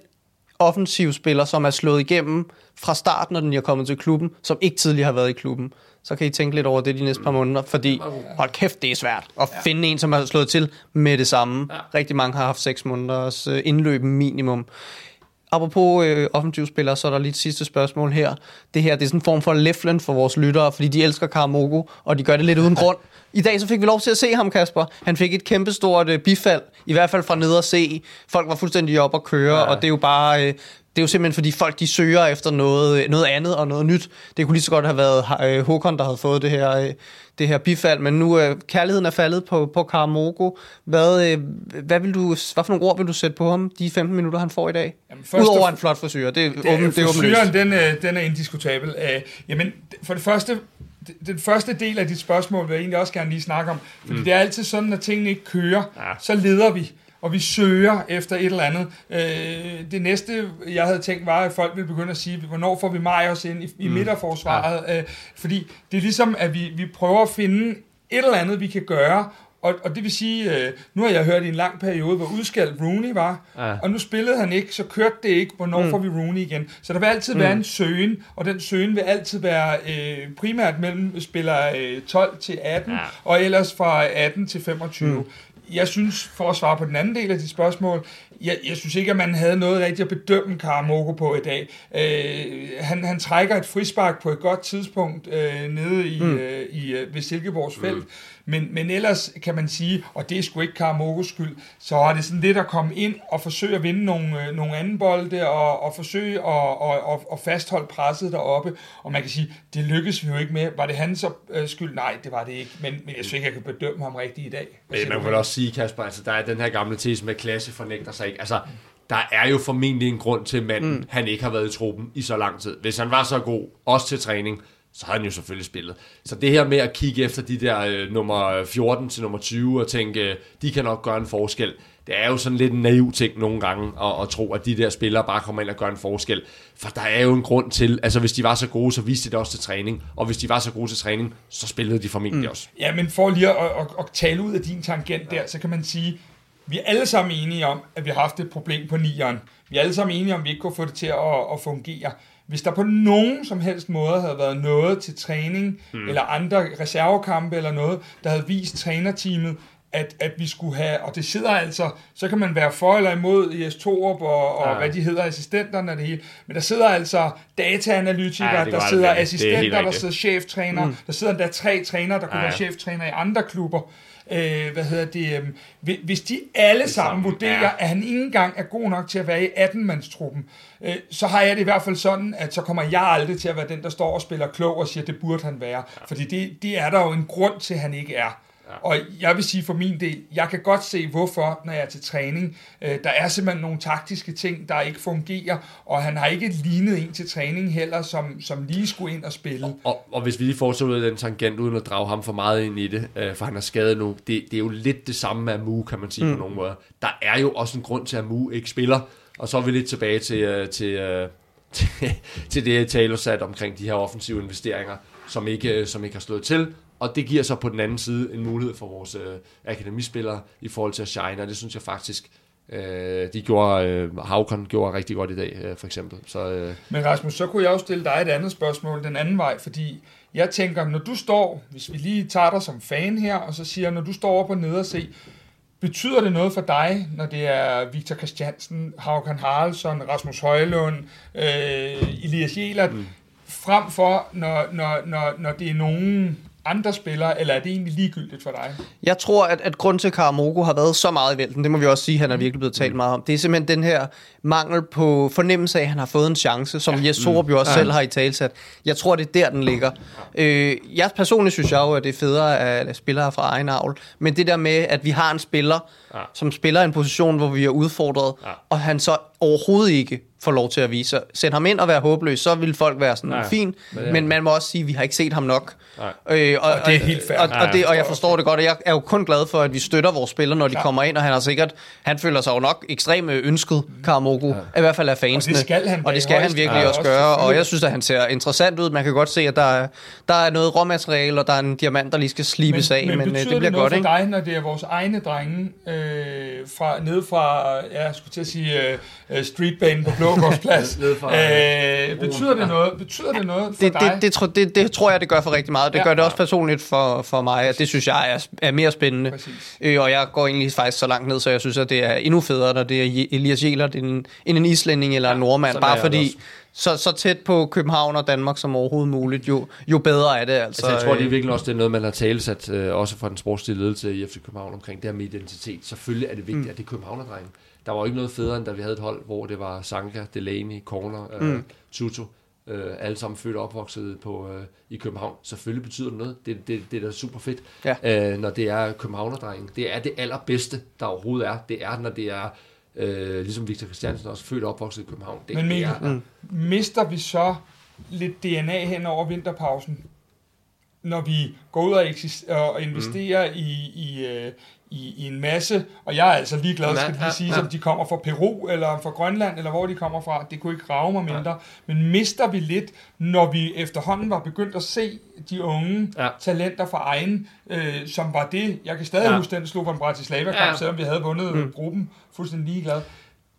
offensiv spiller, som er slået igennem fra starten, når den er kommet til klubben, som ikke tidligere har været i klubben. Så kan I tænke lidt over det de næste par måneder, fordi hold kæft, det er svært at ja. finde en, som har slået til med det samme. Ja. Rigtig mange har haft seks måneders øh, indløb minimum. Apropos øh, offensive spillere, så er der lige et sidste spørgsmål her. Det her det er sådan en form for leflen for vores lyttere, fordi de elsker Karamogo, og de gør det lidt uden grund. I dag så fik vi lov til at se ham, Kasper. Han fik et kæmpestort øh, bifald, i hvert fald fra nede at se. Folk var fuldstændig op at køre, ja. og det er jo bare... Øh, det er jo simpelthen fordi folk de søger efter noget, noget andet og noget nyt. Det kunne lige så godt have været øh, Håkon, der havde fået det her, øh, det her bifald, men nu øh, kærligheden er faldet på, på Karamogo. Hvad, øh, hvad, vil du, hvad for nogle ord vil du sætte på ham, de 15 minutter, han får i dag? Jamen, Udover en flot frisyr, det er, Det, åben, det er åbenlyst. den, den er indiskutabel. Øh, jamen, for det første, den første del af dit spørgsmål vil jeg egentlig også gerne lige snakke om. Fordi mm. det er altid sådan, når tingene ikke kører, ja. så leder vi. Og vi søger efter et eller andet. Øh, det næste, jeg havde tænkt, var, at folk ville begynde at sige, hvornår får vi Majers ind i, i mm. midterforsvaret? Ja. Øh, fordi det er ligesom, at vi, vi prøver at finde et eller andet, vi kan gøre, og, og det vil sige, øh, nu har jeg hørt i en lang periode, hvor udskældt Rooney var, Ja. og nu spillede han ikke, så kørte det ikke, hvornår mm. får vi Rooney igen. Så der vil altid mm. være en søgen, og den søgen vil altid være øh, primært mellem spiller øh, 12 til 18, Ja. ja. og ellers fra 18 til 25. Mm. Jeg synes, for at svare på den anden del af dit spørgsmål, jeg, jeg synes ikke, at man havde noget rigtigt at bedømme Karamogo på i dag. Øh, han, han trækker et frispark på et godt tidspunkt øh, nede i, mm. øh, i, øh, ved Silkeborgs felt, mm. Men, men ellers kan man sige, og det er sgu ikke Karamogos skyld, så er det sådan lidt at komme ind og forsøge at vinde nogle, øh, nogle anden bolde, og, og forsøge at, og, og, og fastholde presset deroppe, og man kan sige, det lykkedes vi jo ikke med. Var det hans øh, skyld? Nej, det var det ikke, men, men jeg synes ikke, jeg kan bedømme ham rigtigt i dag. Men man kan vel også sige, Kasper, altså der er den her gamle tese med klasse fornægter sig ikke. Altså, der er jo formentlig en grund til, at manden, mm. han ikke har været i truppen i så lang tid. Hvis han var så god, også til træning, så havde han jo selvfølgelig spillet. Så det her med at kigge efter de der øh, nummer 14 til nummer 20 og tænke, øh, de kan nok gøre en forskel, det er jo sådan lidt en naiv ting nogle gange at, at tro, at de der spillere bare kommer ind og gør en forskel. For der er jo en grund til, altså hvis de var så gode, så viste de det også til træning. Og hvis de var så gode til træning, så spillede de formentlig mm. også. Ja, men for lige at, at, at, at tale ud af din tangent der, så kan man sige, vi er alle sammen enige om, at vi har haft et problem på nieren. Vi er alle sammen enige om, at vi ikke kunne få det til at, at fungere. Hvis der på nogen som helst måde havde været noget til træning, mm. eller andre reservekampe eller noget, der havde vist trænerteamet, at, at vi skulle have, og det sidder altså, så kan man være for eller imod IS Torup og, og Ja. hvad de hedder, assistenterne og det hele, men der sidder altså dataanalytikere, Ja, der sidder er assistenter, der sidder cheftræner, mm. der sidder endda tre trænere, der kunne ja. være cheftræner i andre klubber. Øh, hvad hedder det? hvi- Hvis de alle sammen vurderer, ja. at han ikke engang er god nok til at være i 18-mandstruppen, øh, så har jeg det i hvert fald sådan, at så kommer jeg aldrig til at være den, der står og spiller klog og siger, at det burde han være. Fordi det, det er der jo en grund til, at han ikke er. Og jeg vil sige for min del, jeg kan godt se hvorfor, når jeg er til træning. Øh, der er simpelthen nogle taktiske ting, der ikke fungerer, og han har ikke lignet en til træning heller, som, som lige skulle ind og spille. Og, og hvis vi lige fortsætter ud af den tangent, uden at drage ham for meget ind i det, øh, for han er skadet nu, det, det er jo lidt det samme med Amu, kan man sige mm. på nogle måder. Der er jo også en grund til, at Amu ikke spiller, og så er vi lidt tilbage til, øh, til, øh, til, til det, Talo sat omkring de her offensive investeringer, som ikke, øh, som ikke har slået til, Og det giver så på den anden side en mulighed for vores øh, akademispillere i forhold til at shine, og det synes jeg faktisk, øh, de gjorde, øh, Havkon gjorde rigtig godt i dag, øh, for eksempel. Så, øh, Men Rasmus, så kunne jeg også stille dig et andet spørgsmål den anden vej, fordi jeg tænker, når du står, hvis vi lige tager dig som fan her, og så siger, når du står op og nede og se, betyder det noget for dig, når det er Victor Christiansen, Haukan Haraldsson, Rasmus Højlund, øh, Elias Jelert, mm. frem for, når, når, når, når det er nogen andre spillere, eller er det egentlig ligegyldigt for dig? Jeg tror, at, at grund til, at Karamogo har været så meget i vælten, det må vi også sige, at han er virkelig blevet talt meget om, det er simpelthen den her mangel på fornemmelse af, at han har fået en chance, som ja. Jes Sorup jo også ja. selv har i talsat. Jeg tror, det er der, den ligger. Øh, jeg personligt synes jeg jo, at det er federe at spillere fra egen avl, men det der med, at vi har en spiller, ja. som spiller en position, hvor vi er udfordret, ja. og han så overhovedet ikke får lov til at vise sig. Sæt ham ind og være håbløs, så vil folk være sådan, Nej, fin, men, ja. men man må også sige, at vi har ikke set ham nok. Øh, og, og det er helt fair. Og, og, det, og jeg forstår det godt, og jeg er jo kun glad for, at vi støtter vores spillere, når de Klar. kommer ind, og han har sikkert, han føler sig jo nok ekstremt ønsket, Karamogo, ja. i hvert fald af fansene. Og det skal han, og det skal han virkelig ja, også gøre, og jeg synes, at han ser interessant ud. Man kan godt se, at der er, der er noget råmateriale, og der er en diamant, der lige skal slibes men, af, men, men øh, det bliver det godt, for ikke? dig, når det er vores egne drenge, øh, fra, ned fra, ja, jeg skulle til at sige, øh, streetbanen på Blågårdsplads, øh, betyder det noget, betyder det noget for det, dig? Det, det, tro, det, det tror jeg, det gør for rigtig meget. Det ja, gør det også personligt for, for mig, at det synes jeg er, er mere spændende. Øh, og jeg går egentlig faktisk så langt ned, så jeg synes, at det er endnu federe, når det er Elias Jelert end, end en islænding eller ja, en nordmand. Bare fordi, så, så tæt på København og Danmark som overhovedet muligt, jo, jo bedre er det. Altså, altså jeg tror, det er virkelig også det er noget, man har talesat, øh, også fra den sportslige ledelse i FC København omkring det her med identitet. Selvfølgelig er det vigtigt, mm. at det er københavnerdrenge. Der var jo ikke noget federe, end da vi havde et hold, hvor det var Sanka, Delaney, Corner, øh, mm. Tutu, øh, alle sammen født og opvokset på, øh, i København. Selvfølgelig betyder det noget. Det, det, det er da super fedt, ja. øh, når det er københavnerdrenge. Det er det allerbedste, der overhovedet er. Det er, når det er øh, ligesom Victor Christiansen også født og opvokset i København. Det, Men Mikkel, det er, mm. mister vi så lidt DNA hen over vinterpausen, når vi går ud og, eksist- og investerer mm. i, i, øh, i, i en masse, og jeg er altså ligeglad, skal det sige, ja. om de kommer fra Peru, eller fra Grønland, eller hvor de kommer fra, det kunne ikke rave mig mindre, ja. men mister vi lidt, når vi efterhånden var begyndt at se de unge ja. talenter fra egen, øh, som var det, jeg kan stadig ja. huske den Slovan Bratislava-kamp, ja. selvom vi havde vundet mm. gruppen, fuldstændig ligeglad.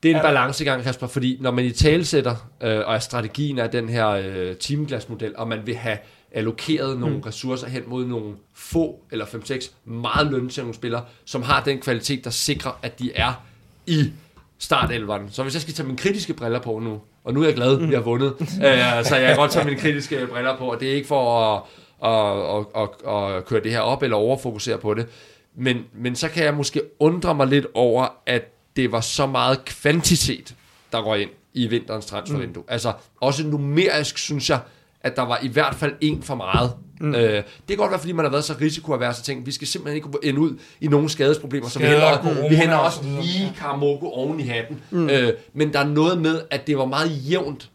Det er en balancegang, Kasper, fordi når man i talsætter, øh, og strategien er den her øh, teamglasmodel, og man vil have allokeret nogle mm. ressourcer hen mod nogle få, eller 5-6 meget lønsomme spillere, som har den kvalitet, der sikrer, at de er i startelveren. Så hvis jeg skal tage mine kritiske briller på nu, og nu er jeg glad, at vi har vundet, mm. øh, så jeg kan godt tage mine kritiske briller på, og det er ikke for at, at, at, at, at køre det her op, eller overfokusere på det, men, men så kan jeg måske undre mig lidt over, at det var så meget kvantitet, der går ind i vinterens transfervindue. Mm. Altså, også numerisk, synes jeg, at der var i hvert fald en for meget. Mm. Øh, det kan godt være, fordi man har været så risikoavers og tænkt, vi skal simpelthen ikke ende ud i nogle skadesproblemer, så vi hænder, vi hænder også lige Karamogo oven i hatten. Mm. Øh, men der er noget med, at det var meget jævnt.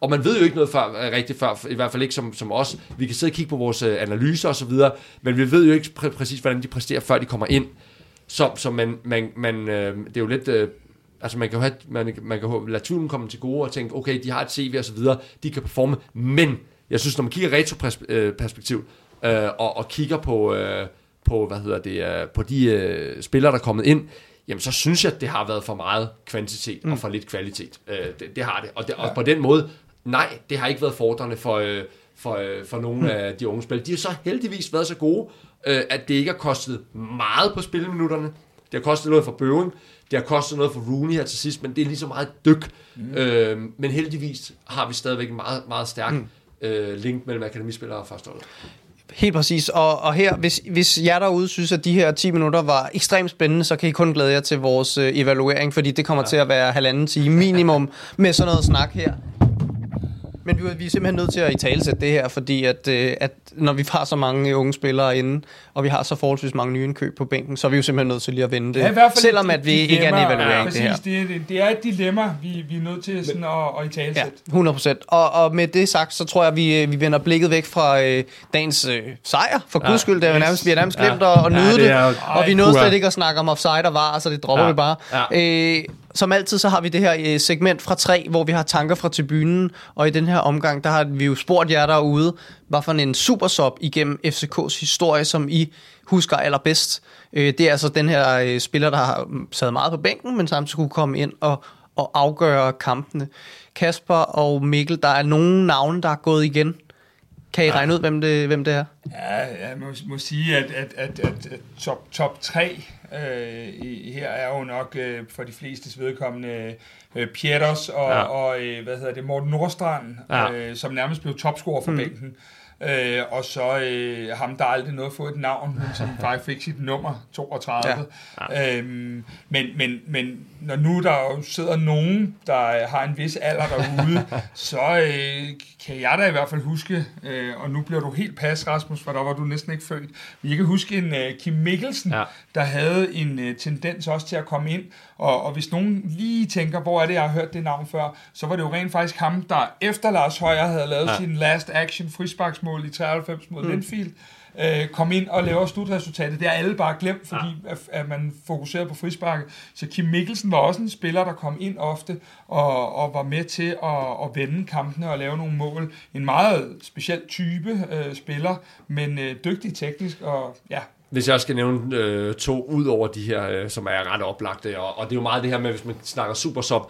Og man ved jo ikke noget før, rigtigt før, i hvert fald ikke som, som os. Vi kan sidde og kigge på vores øh, analyser og så videre, men vi ved jo ikke præ- præcis, hvordan de præsterer, før de kommer ind. Så, så man, man, man, øh, det er jo lidt... Øh, altså man kan jo have, man, man kan jo lade tvivlen komme til gode og tænke, okay, de har et CV og så videre, de kan performe, men jeg synes, når man kigger retroperspektiv øh, og, og kigger på, øh, på, hvad hedder det, øh, på de øh, spillere, der er kommet ind, jamen så synes jeg, at det har været for meget kvantitet mm. og for lidt kvalitet. Øh, det, det har det. Og, det, ja. og på den måde, nej, det har ikke været fordrende for, øh, for, øh, for nogle mm. af de unge spillere. De har så heldigvis været så gode, øh, at det ikke har kostet meget på spilleminutterne. Det har kostet noget for Bøving, det har kostet noget for Rooney her til sidst, men det er lige så meget dyk. Mm. Øh, men heldigvis har vi stadigvæk en meget, meget stærk mm øh, link mellem akademispillere og førsteholdet. Helt præcis. Og, og her, hvis, hvis jer derude synes, at de her 10 minutter var ekstremt spændende, så kan I kun glæde jer til vores øh, evaluering, fordi det kommer ja. til at være halvanden time minimum med sådan noget snak her. Men vi, vi er simpelthen nødt til at i talesætte det her, fordi at, øh, at når vi har så mange unge spillere inde, og vi har så forholdsvis mange nye indkøb på bænken, så er vi jo simpelthen nødt til lige at vende det. Ja, i hvert fald selvom at vi dilemma, ikke er en evaluering ja, præcis, det her. Det, det, det er et dilemma, vi, vi er nødt til sådan at, at i talesætte. Ja, 100 procent. Og, og med det sagt, så tror jeg, at vi, øh, vi vender blikket væk fra øh, dagens øh, sejr. For ja, guds skyld, det er vi nærmest, vi har nærmest glemt ja. at, at nyde ja, det. Er, det. Og vi nåede slet ikke at snakke om offside og var, så det dropper ja, vi bare. Ja. Øh, som altid, så har vi det her øh, segment fra tre, hvor vi har tanker fra tribunen, og i den her omgang, der har vi jo spurgt jer derude, hvad for en supersop igennem FCK's historie, som I husker allerbedst. Øh, det er altså den her øh, spiller, der har mm, sad meget på bænken, men samtidig kunne komme ind og, og afgøre kampene. Kasper og Mikkel, der er nogle navne, der er gået igen. Kan I regne ud, hvem det, hvem det er? Ja, jeg må, må sige, at, at, at, at, at top, top 3 øh, i, her er jo nok øh, for de fleste vedkommende øh, Pieters og, ja. og øh, hvad hedder det, Morten Nordstrand, ja. øh, som nærmest blev topscorer for mm. bænken. Øh, og så øh, ham, der aldrig nåede at få et navn, men som faktisk fik sit nummer 32. Ja. Ja. Øhm, men, men, men når nu der jo sidder nogen, der har en vis alder derude, så øh, kan jeg da i hvert fald huske, øh, og nu bliver du helt pas, Rasmus, for der var du næsten ikke født, men jeg kan huske en øh, Kim Mikkelsen, ja. der havde en øh, tendens også til at komme ind, og, og hvis nogen lige tænker, hvor er det, jeg har hørt det navn før, så var det jo rent faktisk ham, der efter Lars Højer havde lavet ja. sin last action frisparksmål i 93 mod mm. Linfield, øh, kom ind og laver slutresultatet. Det er alle bare glemt, fordi ja. at, at man fokuserer på frisparket. Så Kim Mikkelsen var også en spiller, der kom ind ofte og, og var med til at, at vende kampene og lave nogle mål. En meget speciel type øh, spiller, men øh, dygtig teknisk og ja, hvis jeg skal nævne øh, to ud over de her, øh, som er ret oplagte, og, og det er jo meget det her med, hvis man snakker super sub,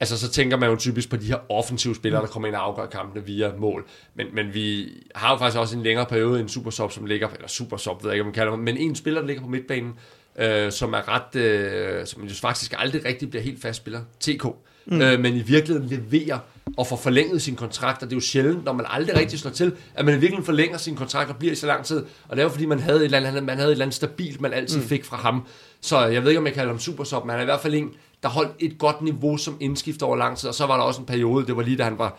altså så tænker man jo typisk på de her offensive spillere, der kommer ind og afgør kampene via mål. Men, men vi har jo faktisk også en længere periode en super sub, som ligger, eller super sub, ved jeg ikke, om man kalder det, men en spiller, der ligger på midtbanen, øh, som er ret, øh, som jo faktisk aldrig rigtig bliver helt fast spiller, TK, mm. øh, men i virkeligheden leverer og får forlænget sin kontrakt, og det er jo sjældent, når man aldrig rigtig slår til, at man virkelig forlænger sin kontrakt og bliver i så lang tid, og det er jo fordi, man havde et eller andet, man havde et eller andet stabilt, man altid mm. fik fra ham, så jeg ved ikke, om jeg kalder ham super sub, men han er i hvert fald en, der holdt et godt niveau som indskifter over lang tid, og så var der også en periode, det var lige da han var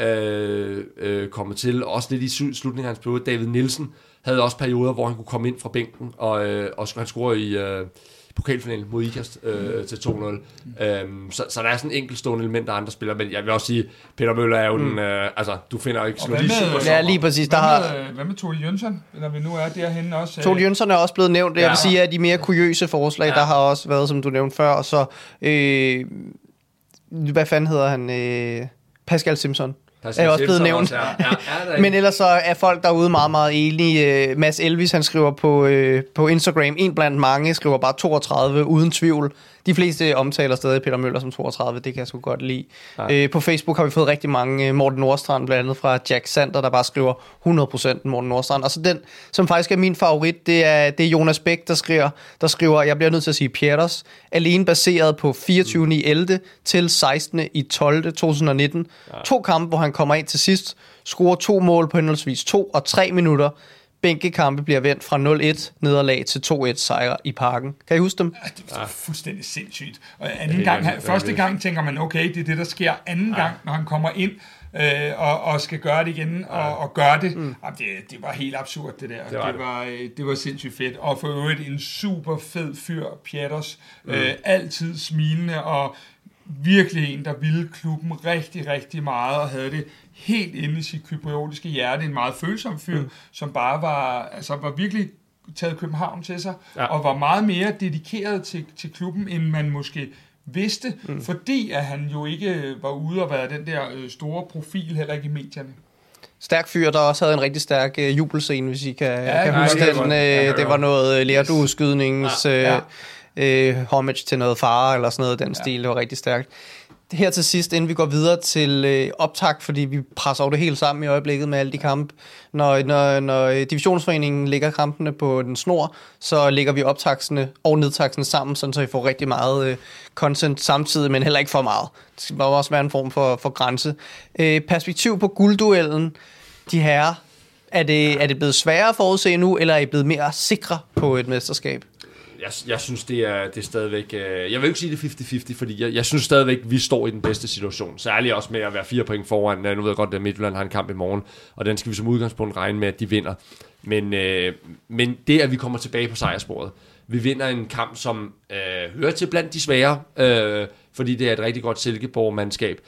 øh, øh, kommet til, også lidt i slutningen af hans periode, David Nielsen havde også perioder, hvor han kunne komme ind fra bænken, og, øh, og han score i... Øh, pokalfinalen mod Ikast øh, til 2-0. Øhm, så, så der er sådan en enkeltstående element af andre spillere, men jeg vil også sige, Peter Møller er jo mm. den, øh, altså, du finder ikke slå lige Ja, lige præcis. Der hvad, med, har... hvad med Tole Jønsson, når vi nu er derhen også? Tole øh? Jønsson er også blevet nævnt. Jeg vil sige, at de mere kuriøse forslag, ja. der har også været, som du nævnte før, og så, øh, hvad fanden hedder han? Øh, Pascal Simpson er også blevet nævnt. Også, ja. Ja, Men ellers så er folk derude meget, meget enige. Øh, Mads Elvis, han skriver på, øh, på Instagram, en blandt mange, skriver bare 32, uden tvivl. De fleste omtaler stadig Peter Møller som 32, det kan jeg sgu godt lide. Ja. Øh, på Facebook har vi fået rigtig mange øh, Morten Nordstrand, blandt andet fra Jack Sander, der bare skriver 100% Morten Nordstrand. Og så den, som faktisk er min favorit, det er, det er Jonas Bæk, der skriver, der skriver, jeg bliver nødt til at sige Pieters, alene baseret på 24. i 11. til 16. i 12. 2019. Ja. To kampe, hvor han kommer ind til sidst, scorer to mål på henholdsvis to og tre minutter, bænkekampe bliver vendt fra 0-1 nederlag til 2-1 sejr i parken. Kan I huske dem? Ja, det var fuldstændig sindssygt. Og anden gang, han, første gang tænker man, okay, det er det, der sker. Anden ja. gang, når han kommer ind øh, og, og skal gøre det igen, ja. og, og gøre det, mm. jamen, det, det var helt absurd, det der. Det var, det var, øh, det var sindssygt fedt. Og for øvrigt en super fed fyr, Pieters. Mm. Øh, altid smilende, og virkelig en, der ville klubben rigtig, rigtig meget, og havde det helt inde i sit kypriotiske hjerte, en meget følsom fyr, mm. som bare var, altså var virkelig taget København til sig, ja. og var meget mere dedikeret til, til klubben, end man måske vidste, mm. fordi at han jo ikke var ude og være den der øh, store profil, heller ikke i medierne. Stærk fyr, der også havde en rigtig stærk øh, jubelscene, hvis I kan, ja, kan huske den. Øh, det var noget øh, lærdueskydningens ja. øh, øh, homage til noget far, eller sådan noget den ja. stil. Det var rigtig stærkt her til sidst, inden vi går videre til øh, optag, fordi vi presser over det helt sammen i øjeblikket med alle de kampe. Når, når, når øh, divisionsforeningen lægger kampene på den snor, så lægger vi optagsene og nedtagsene sammen, sådan så vi får rigtig meget øh, content samtidig, men heller ikke for meget. Det skal også være en form for, for grænse. Øh, perspektiv på guldduellen. De herrer, er det, er det blevet sværere at forudse nu, eller er I blevet mere sikre på et mesterskab? Jeg, jeg synes, det er, det er stadigvæk... Øh, jeg vil ikke sige det 50-50, fordi jeg, jeg synes stadigvæk, vi står i den bedste situation. Særligt også med at være fire point foran. Øh, nu ved jeg godt, at Midtjylland har en kamp i morgen, og den skal vi som udgangspunkt regne med, at de vinder. Men, øh, men det, at vi kommer tilbage på sejrsporet, vi vinder en kamp, som øh, hører til blandt de svære, øh, fordi det er et rigtig godt Silkeborg-mandskab.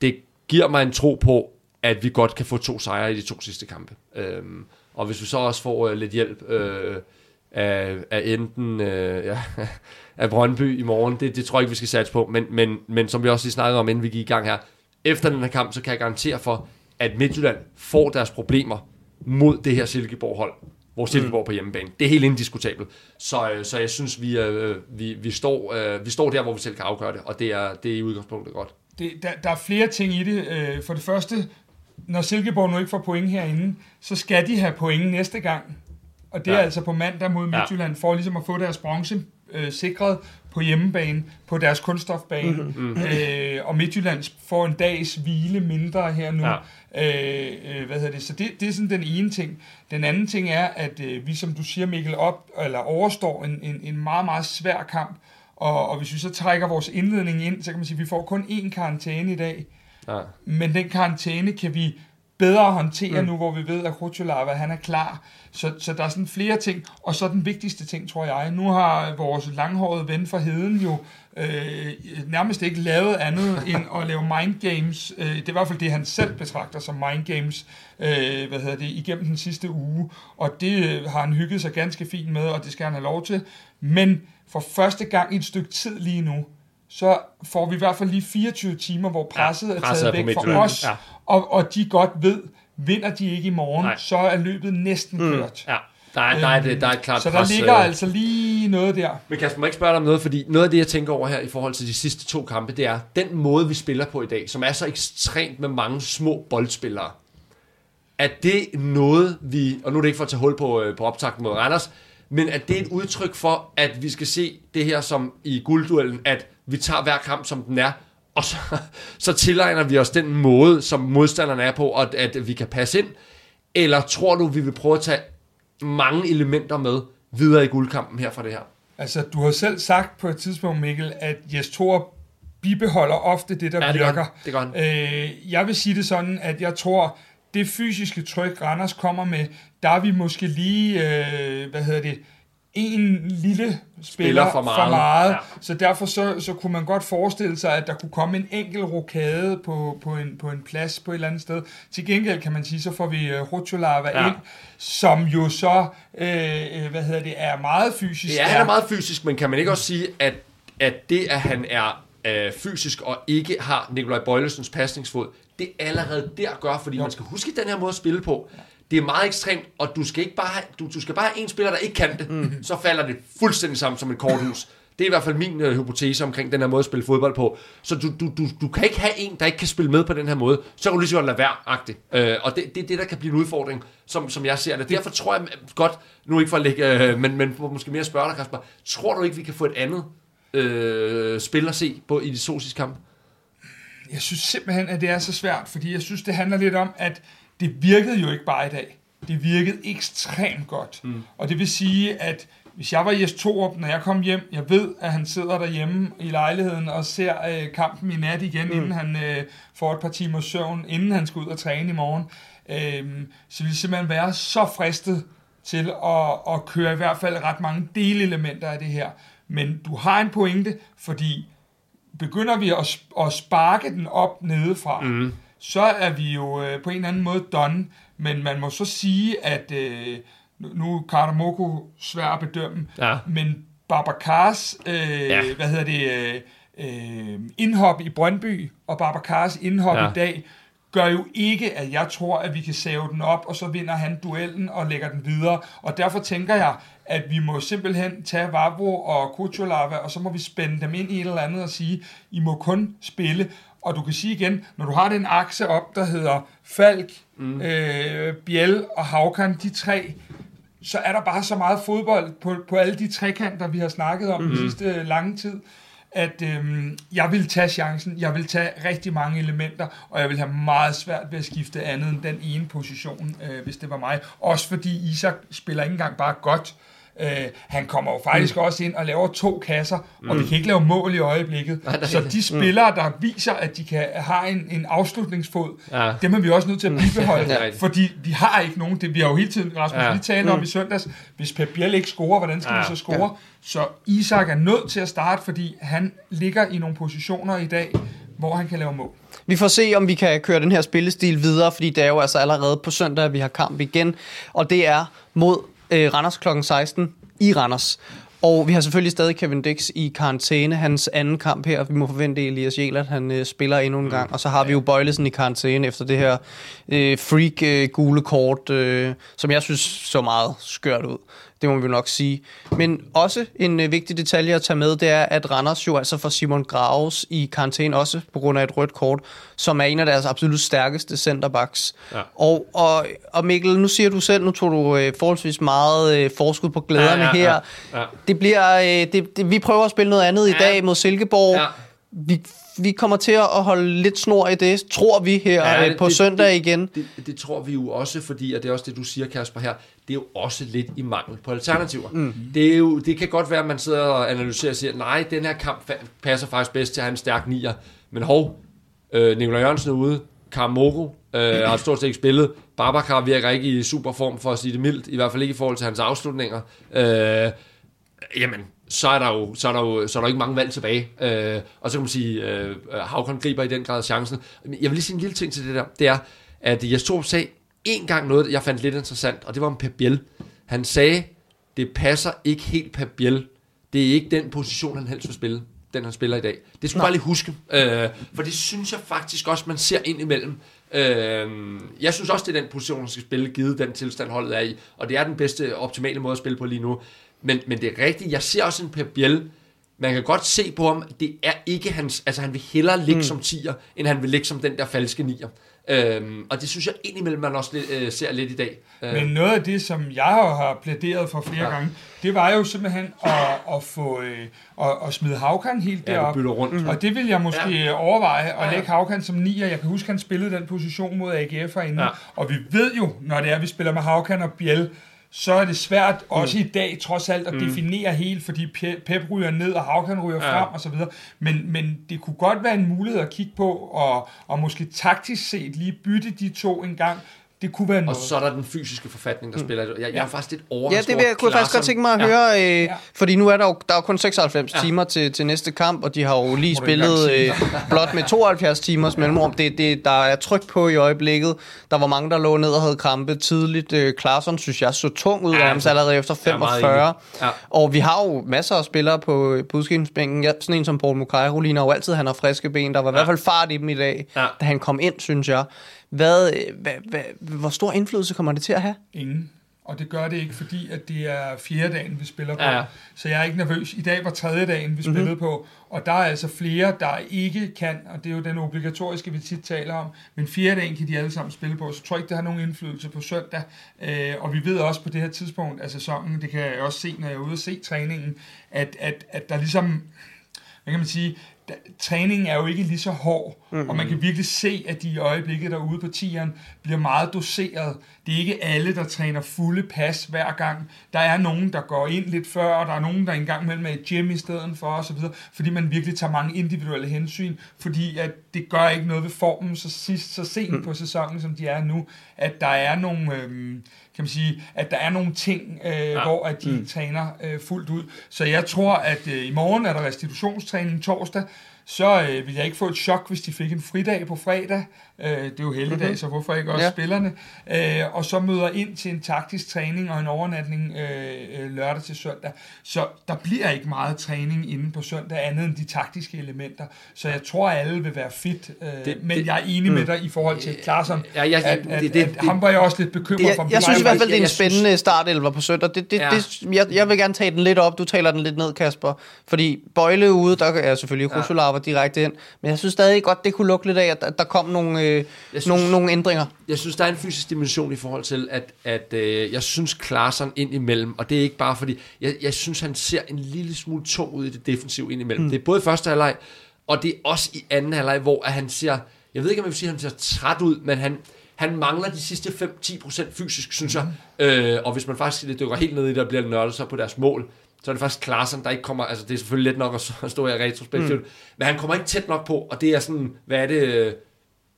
Det giver mig en tro på, at vi godt kan få to sejre i de to sidste kampe. Øh, og hvis vi så også får øh, lidt hjælp... Øh, af, af enten øh, ja, af Brøndby i morgen. Det, det tror jeg ikke, vi skal satse på. Men, men, men som vi også lige snakkede om, inden vi gik i gang her, efter den her kamp, så kan jeg garantere for, at Midtjylland får deres problemer mod det her Silkeborg-hold. Hvor Silkeborg mm. på hjemmebane. Det er helt indiskutabelt. Så, øh, så jeg synes, vi, øh, vi, vi, står, øh, vi står der, hvor vi selv kan afgøre det, og det er, det er i udgangspunktet godt. Det, der, der er flere ting i det. Øh, for det første, når Silkeborg nu ikke får point herinde, så skal de have point næste gang. Og det ja. er altså på mandag mod Midtjylland, for ligesom at få deres bronze øh, sikret på hjemmebane, på deres kunststofbane. Mm-hmm. Øh, og Midtjylland får en dags hvile mindre her nu. Ja. Øh, øh, hvad hedder det? Så det, det er sådan den ene ting. Den anden ting er, at øh, vi, som du siger, Mikkel, op, eller overstår en, en, en meget, meget svær kamp. Og, og hvis vi så trækker vores indledning ind, så kan man sige, at vi får kun én karantæne i dag. Ja. Men den karantæne kan vi bedre håndtere mm. nu, hvor vi ved, at Krutjolava, han er klar. Så, så der er sådan flere ting. Og så den vigtigste ting, tror jeg. Nu har vores langhårede ven fra Heden jo øh, nærmest ikke lavet andet end at lave mind games. Øh, det er i hvert fald det, han selv betragter som mind games, øh, hvad hedder det, igennem den sidste uge. Og det øh, har han hygget sig ganske fint med, og det skal han have lov til. Men for første gang i et stykke tid lige nu, så får vi i hvert fald lige 24 timer, hvor presset, ja, er taget væk fra os, ja. Og, og de godt ved, vinder de ikke i morgen, Nej. så er løbet næsten mm. kørt. Ja. Der er, der, er, der er et klart Så der pres, ligger øh... altså lige noget der. Men Kasper, må ikke spørge dig om noget, fordi noget af det, jeg tænker over her i forhold til de sidste to kampe, det er den måde, vi spiller på i dag, som er så ekstremt med mange små boldspillere. Er det noget, vi, og nu er det ikke for at tage hul på, øh, på optakten mod Randers, men at det er et udtryk for, at vi skal se det her som i guldduellen, at vi tager hver kamp, som den er, og så, så tilegner vi os den måde, som modstanderne er på, og at vi kan passe ind? Eller tror du, vi vil prøve at tage mange elementer med videre i guldkampen her fra det her? Altså, du har selv sagt på et tidspunkt, Mikkel, at Jes Thor bibeholder ofte det, der ja, det virker. Det gør øh, jeg vil sige det sådan, at jeg tror, det fysiske tryk, Randers kommer med, der er vi måske lige, øh, hvad hedder det, en lille spiller, spiller for meget. For meget. Ja. Så derfor så, så kunne man godt forestille sig, at der kunne komme en enkelt rokade på, på, en, på en plads på et eller andet sted. Til gengæld kan man sige, så får vi uh, øh, Rutscholava ja. ind, som jo så, øh, øh, hvad hedder det, er meget fysisk. Ja, han er meget fysisk, men kan man ikke også sige, at, at det, at han er øh, fysisk og ikke har Nikolaj Bøjlesens pasningsfod, det allerede der gør, fordi jo. man skal huske den her måde at spille på. Det er meget ekstremt, og du skal ikke bare have, du, du skal bare have en spiller, der ikke kan det, mm. så falder det fuldstændig sammen som et korthus. Det er i hvert fald min øh, hypotese omkring den her måde at spille fodbold på. Så du, du, du, du kan ikke have en, der ikke kan spille med på den her måde. Så kan du lige så godt lade være, agtigt. Øh, og det er det, det, der kan blive en udfordring, som, som jeg ser det. Derfor tror jeg godt, nu ikke for at lægge, øh, men, men måske mere spørge dig, Kasper. Tror du ikke, vi kan få et andet øh, spil at se på i de sosiske kamp? Jeg synes simpelthen, at det er så svært, fordi jeg synes, det handler lidt om, at det virkede jo ikke bare i dag. Det virkede ekstremt godt. Mm. Og det vil sige, at hvis jeg var Jes Torup, når jeg kom hjem, jeg ved, at han sidder derhjemme i lejligheden og ser øh, kampen i nat igen, mm. inden han øh, får et par timer søvn, inden han skal ud og træne i morgen, øh, så vil det simpelthen være så fristet til at, at køre i hvert fald ret mange delelementer af det her. Men du har en pointe, fordi begynder vi at, at sparke den op nedefra, mm så er vi jo øh, på en eller anden måde done. Men man må så sige, at øh, nu er Kartamoko svær at bedømme, ja. men Babacars, øh, ja. hvad hedder det, øh, øh, indhop i Brøndby og Babacars indhop ja. i dag, gør jo ikke, at jeg tror, at vi kan save den op, og så vinder han duellen og lægger den videre. Og derfor tænker jeg, at vi må simpelthen tage Vavro og Kucholava, og så må vi spænde dem ind i et eller andet og sige, I må kun spille. Og du kan sige igen, når du har den akse op, der hedder Falk, mm. øh, Biel og Havkan, de tre, så er der bare så meget fodbold på, på alle de trekanter, vi har snakket om mm. den sidste lange tid, at øh, jeg vil tage chancen, jeg vil tage rigtig mange elementer, og jeg vil have meget svært ved at skifte andet end den ene position, øh, hvis det var mig. Også fordi Isak spiller ikke engang bare godt, Øh, han kommer jo faktisk mm. også ind og laver to kasser, mm. og vi kan ikke lave mål i øjeblikket. Nej, så de spillere, mm. der viser, at de kan have en, en afslutningsfod, ja. dem er vi også nødt til at bibeholde, ja, fordi vi har ikke nogen. Det, vi har jo hele tiden, Rasmus, ja. lige talt om mm. i søndags, hvis Pep Biel ikke scorer, hvordan skal ja. vi så score? Ja. Så Isak er nødt til at starte, fordi han ligger i nogle positioner i dag, hvor han kan lave mål. Vi får se, om vi kan køre den her spillestil videre, fordi det er jo altså allerede på søndag, at vi har kamp igen, og det er mod øh, Randers kl. 16 i Randers. Og vi har selvfølgelig stadig Kevin Dix i karantæne, hans anden kamp her. Vi må forvente, Elias Jelert, han øh, spiller endnu en gang. Og så har vi jo Bøjlesen i karantæne efter det her øh, freak øh, gule kort, øh, som jeg synes så meget skørt ud. Det må vi nok sige. Men også en øh, vigtig detalje at tage med, det er, at Randers jo altså får Simon Graves i karantæne også på grund af et rødt kort, som er en af deres absolut stærkeste centerbacks. Ja. Og, og, og Mikkel, nu siger du selv, nu tog du øh, forholdsvis meget øh, forskud på glæderne ja, ja, ja, her. Ja. Det bliver, øh, det, det, vi prøver at spille noget andet ja. i dag mod Silkeborg. Ja. Vi vi kommer til at holde lidt snor i det, tror vi her ja, det, på det, søndag det, igen. Det, det, det tror vi jo også, fordi, og det er også det, du siger, Kasper, her, det er jo også lidt i mangel på alternativer. Mm. Det, er jo, det kan godt være, at man sidder og analyserer og siger, nej, den her kamp passer faktisk bedst til at have en stærk nier. Men hov, øh, Nikolaj Jørgensen er ude, Karamoko øh, har stort set ikke spillet. Babacar virker ikke i super form, for at sige det mildt, i hvert fald ikke i forhold til hans afslutninger. Øh, jamen, så er der jo, så er der jo så er der ikke mange valg tilbage. Øh, og så kan man sige, øh, Havkon griber i den grad chancen. Jeg vil lige sige en lille ting til det der. Det er, at jeg stod sagde en gang noget, jeg fandt lidt interessant, og det var om Pep Biel. Han sagde, det passer ikke helt Pep Biel. Det er ikke den position, han helst vil spille den han spiller i dag. Det skal man bare lige huske, øh, for det synes jeg faktisk også, man ser ind imellem. Øh, jeg synes også, det er den position, han skal spille, givet den tilstand, holdet er i, og det er den bedste, optimale måde at spille på lige nu. Men, men det er rigtigt, jeg ser også en Pep Biel, man kan godt se på ham, det er ikke hans, altså han vil hellere ligge mm. som tiger, end han vil ligge som den der falske nier. Øhm, og det synes jeg indimellem, man også lidt, øh, ser lidt i dag. Øh. Men noget af det, som jeg har plæderet for flere ja. gange, det var jo simpelthen at, at få øh, at, at smide Havkan helt ja, derop. rundt. Mm-hmm. Og det vil jeg måske ja. overveje at ja, ja. lægge Havkan som nier. Jeg kan huske, han spillede den position mod AGF herinde. Ja. Og vi ved jo, når det er, vi spiller med Havkan og Biel, så er det svært mm. også i dag trods alt at mm. definere helt, fordi Pep ryger ned, og Havkan ryger ja. frem og så videre. Men, men det kunne godt være en mulighed at kigge på, og, og måske taktisk set lige bytte de to en gang, det kunne være noget. Og så er der den fysiske forfatning, der mm. spiller. Jeg, jeg er faktisk lidt overrasket Ja, det vil jeg, kunne jeg faktisk godt tænke mig at ja. høre, øh, ja. fordi nu er der jo, der er jo kun 96 ja. timer til, til næste kamp, og de har jo lige Må spillet øh, blot med 72 timers mellemrum. Det, det, der er tryk på i øjeblikket. Der var mange, der lå ned og havde kampe tidligt. Øh, Klaarsson synes jeg så tung ud af ham allerede efter 45. Ja. Og vi har jo masser af spillere på, på udskibningsbænken. Ja, sådan en som Paul Mukairo ligner jo altid, han har friske ben. Der var i hvert fald fart i dem i dag, ja. da han kom ind, synes jeg. Hvad, hvad, hvad, hvor stor indflydelse kommer det til at have? Ingen. Og det gør det ikke, fordi at det er fjerde dagen, vi spiller på. Ja. Så jeg er ikke nervøs. I dag var tredje dagen, vi spillede mm-hmm. på. Og der er altså flere, der ikke kan, og det er jo den obligatoriske, vi tit taler om, men fjerde dagen kan de alle sammen spille på. Så jeg tror ikke, det har nogen indflydelse på søndag. Øh, og vi ved også på det her tidspunkt af sæsonen, det kan jeg også se, når jeg er ude og se træningen, at, at, at der ligesom, hvad kan man sige, træningen er jo ikke lige så hård, mm-hmm. og man kan virkelig se, at de i øjeblikket derude på tieren bliver meget doseret. Det er ikke alle, der træner fulde pas hver gang. Der er nogen, der går ind lidt før, og der er nogen, der engang mellem er i gym i stedet for osv., fordi man virkelig tager mange individuelle hensyn, fordi at det gør ikke noget ved formen så, sidst, så sent mm. på sæsonen, som de er nu, at der er nogle... Øhm, kan man sige, at der er nogle ting, øh, ja. hvor at de mm. træner øh, fuldt ud. Så jeg tror, at øh, i morgen er der restitutionstræning torsdag, så øh, vil jeg ikke få et chok, hvis de fik en fridag på fredag. Øh, det er jo heldigdag, mm-hmm. så hvorfor ikke også ja. spillerne? Øh, og så møder ind til en taktisk træning og en overnatning øh, øh, lørdag til søndag. Så der bliver ikke meget træning inde på søndag, andet end de taktiske elementer. Så jeg tror, at alle vil være fit. Øh, det, men det, jeg er enig mm. med dig i forhold til Klarsson, ja, ja, at, at, det, det, at ham var jeg også lidt bekymret det, for. Jeg, jeg synes i hvert fald, det er en spændende startelver på søndag. Det, det, ja. det, jeg, jeg vil gerne tage den lidt op. Du taler den lidt ned, Kasper. Fordi Bøjle ude, der er selvfølgelig ja. direkte ind. Men jeg synes stadig godt, det kunne lukke lidt af, at der kom nogle... Øh, jeg synes, nogle, nogle ændringer. Jeg synes, der er en fysisk dimension i forhold til, at, at øh, jeg synes, Klaarsson ind imellem, og det er ikke bare fordi, jeg, jeg synes, han ser en lille smule tung ud i det defensive ind imellem. Mm. Det er både i første halvleg, og det er også i anden halvleg, hvor han ser, jeg ved ikke, om jeg vil sige, at han ser træt ud, men han, han mangler de sidste 5-10% fysisk, synes jeg. Mm. Øh, og hvis man faktisk dykker helt ned i det og bliver nørdet så på deres mål, så er det faktisk Klaarsson, der ikke kommer, altså det er selvfølgelig let nok at stå her retrospektivt, mm. men han kommer ikke tæt nok på, og det er sådan, hvad er det,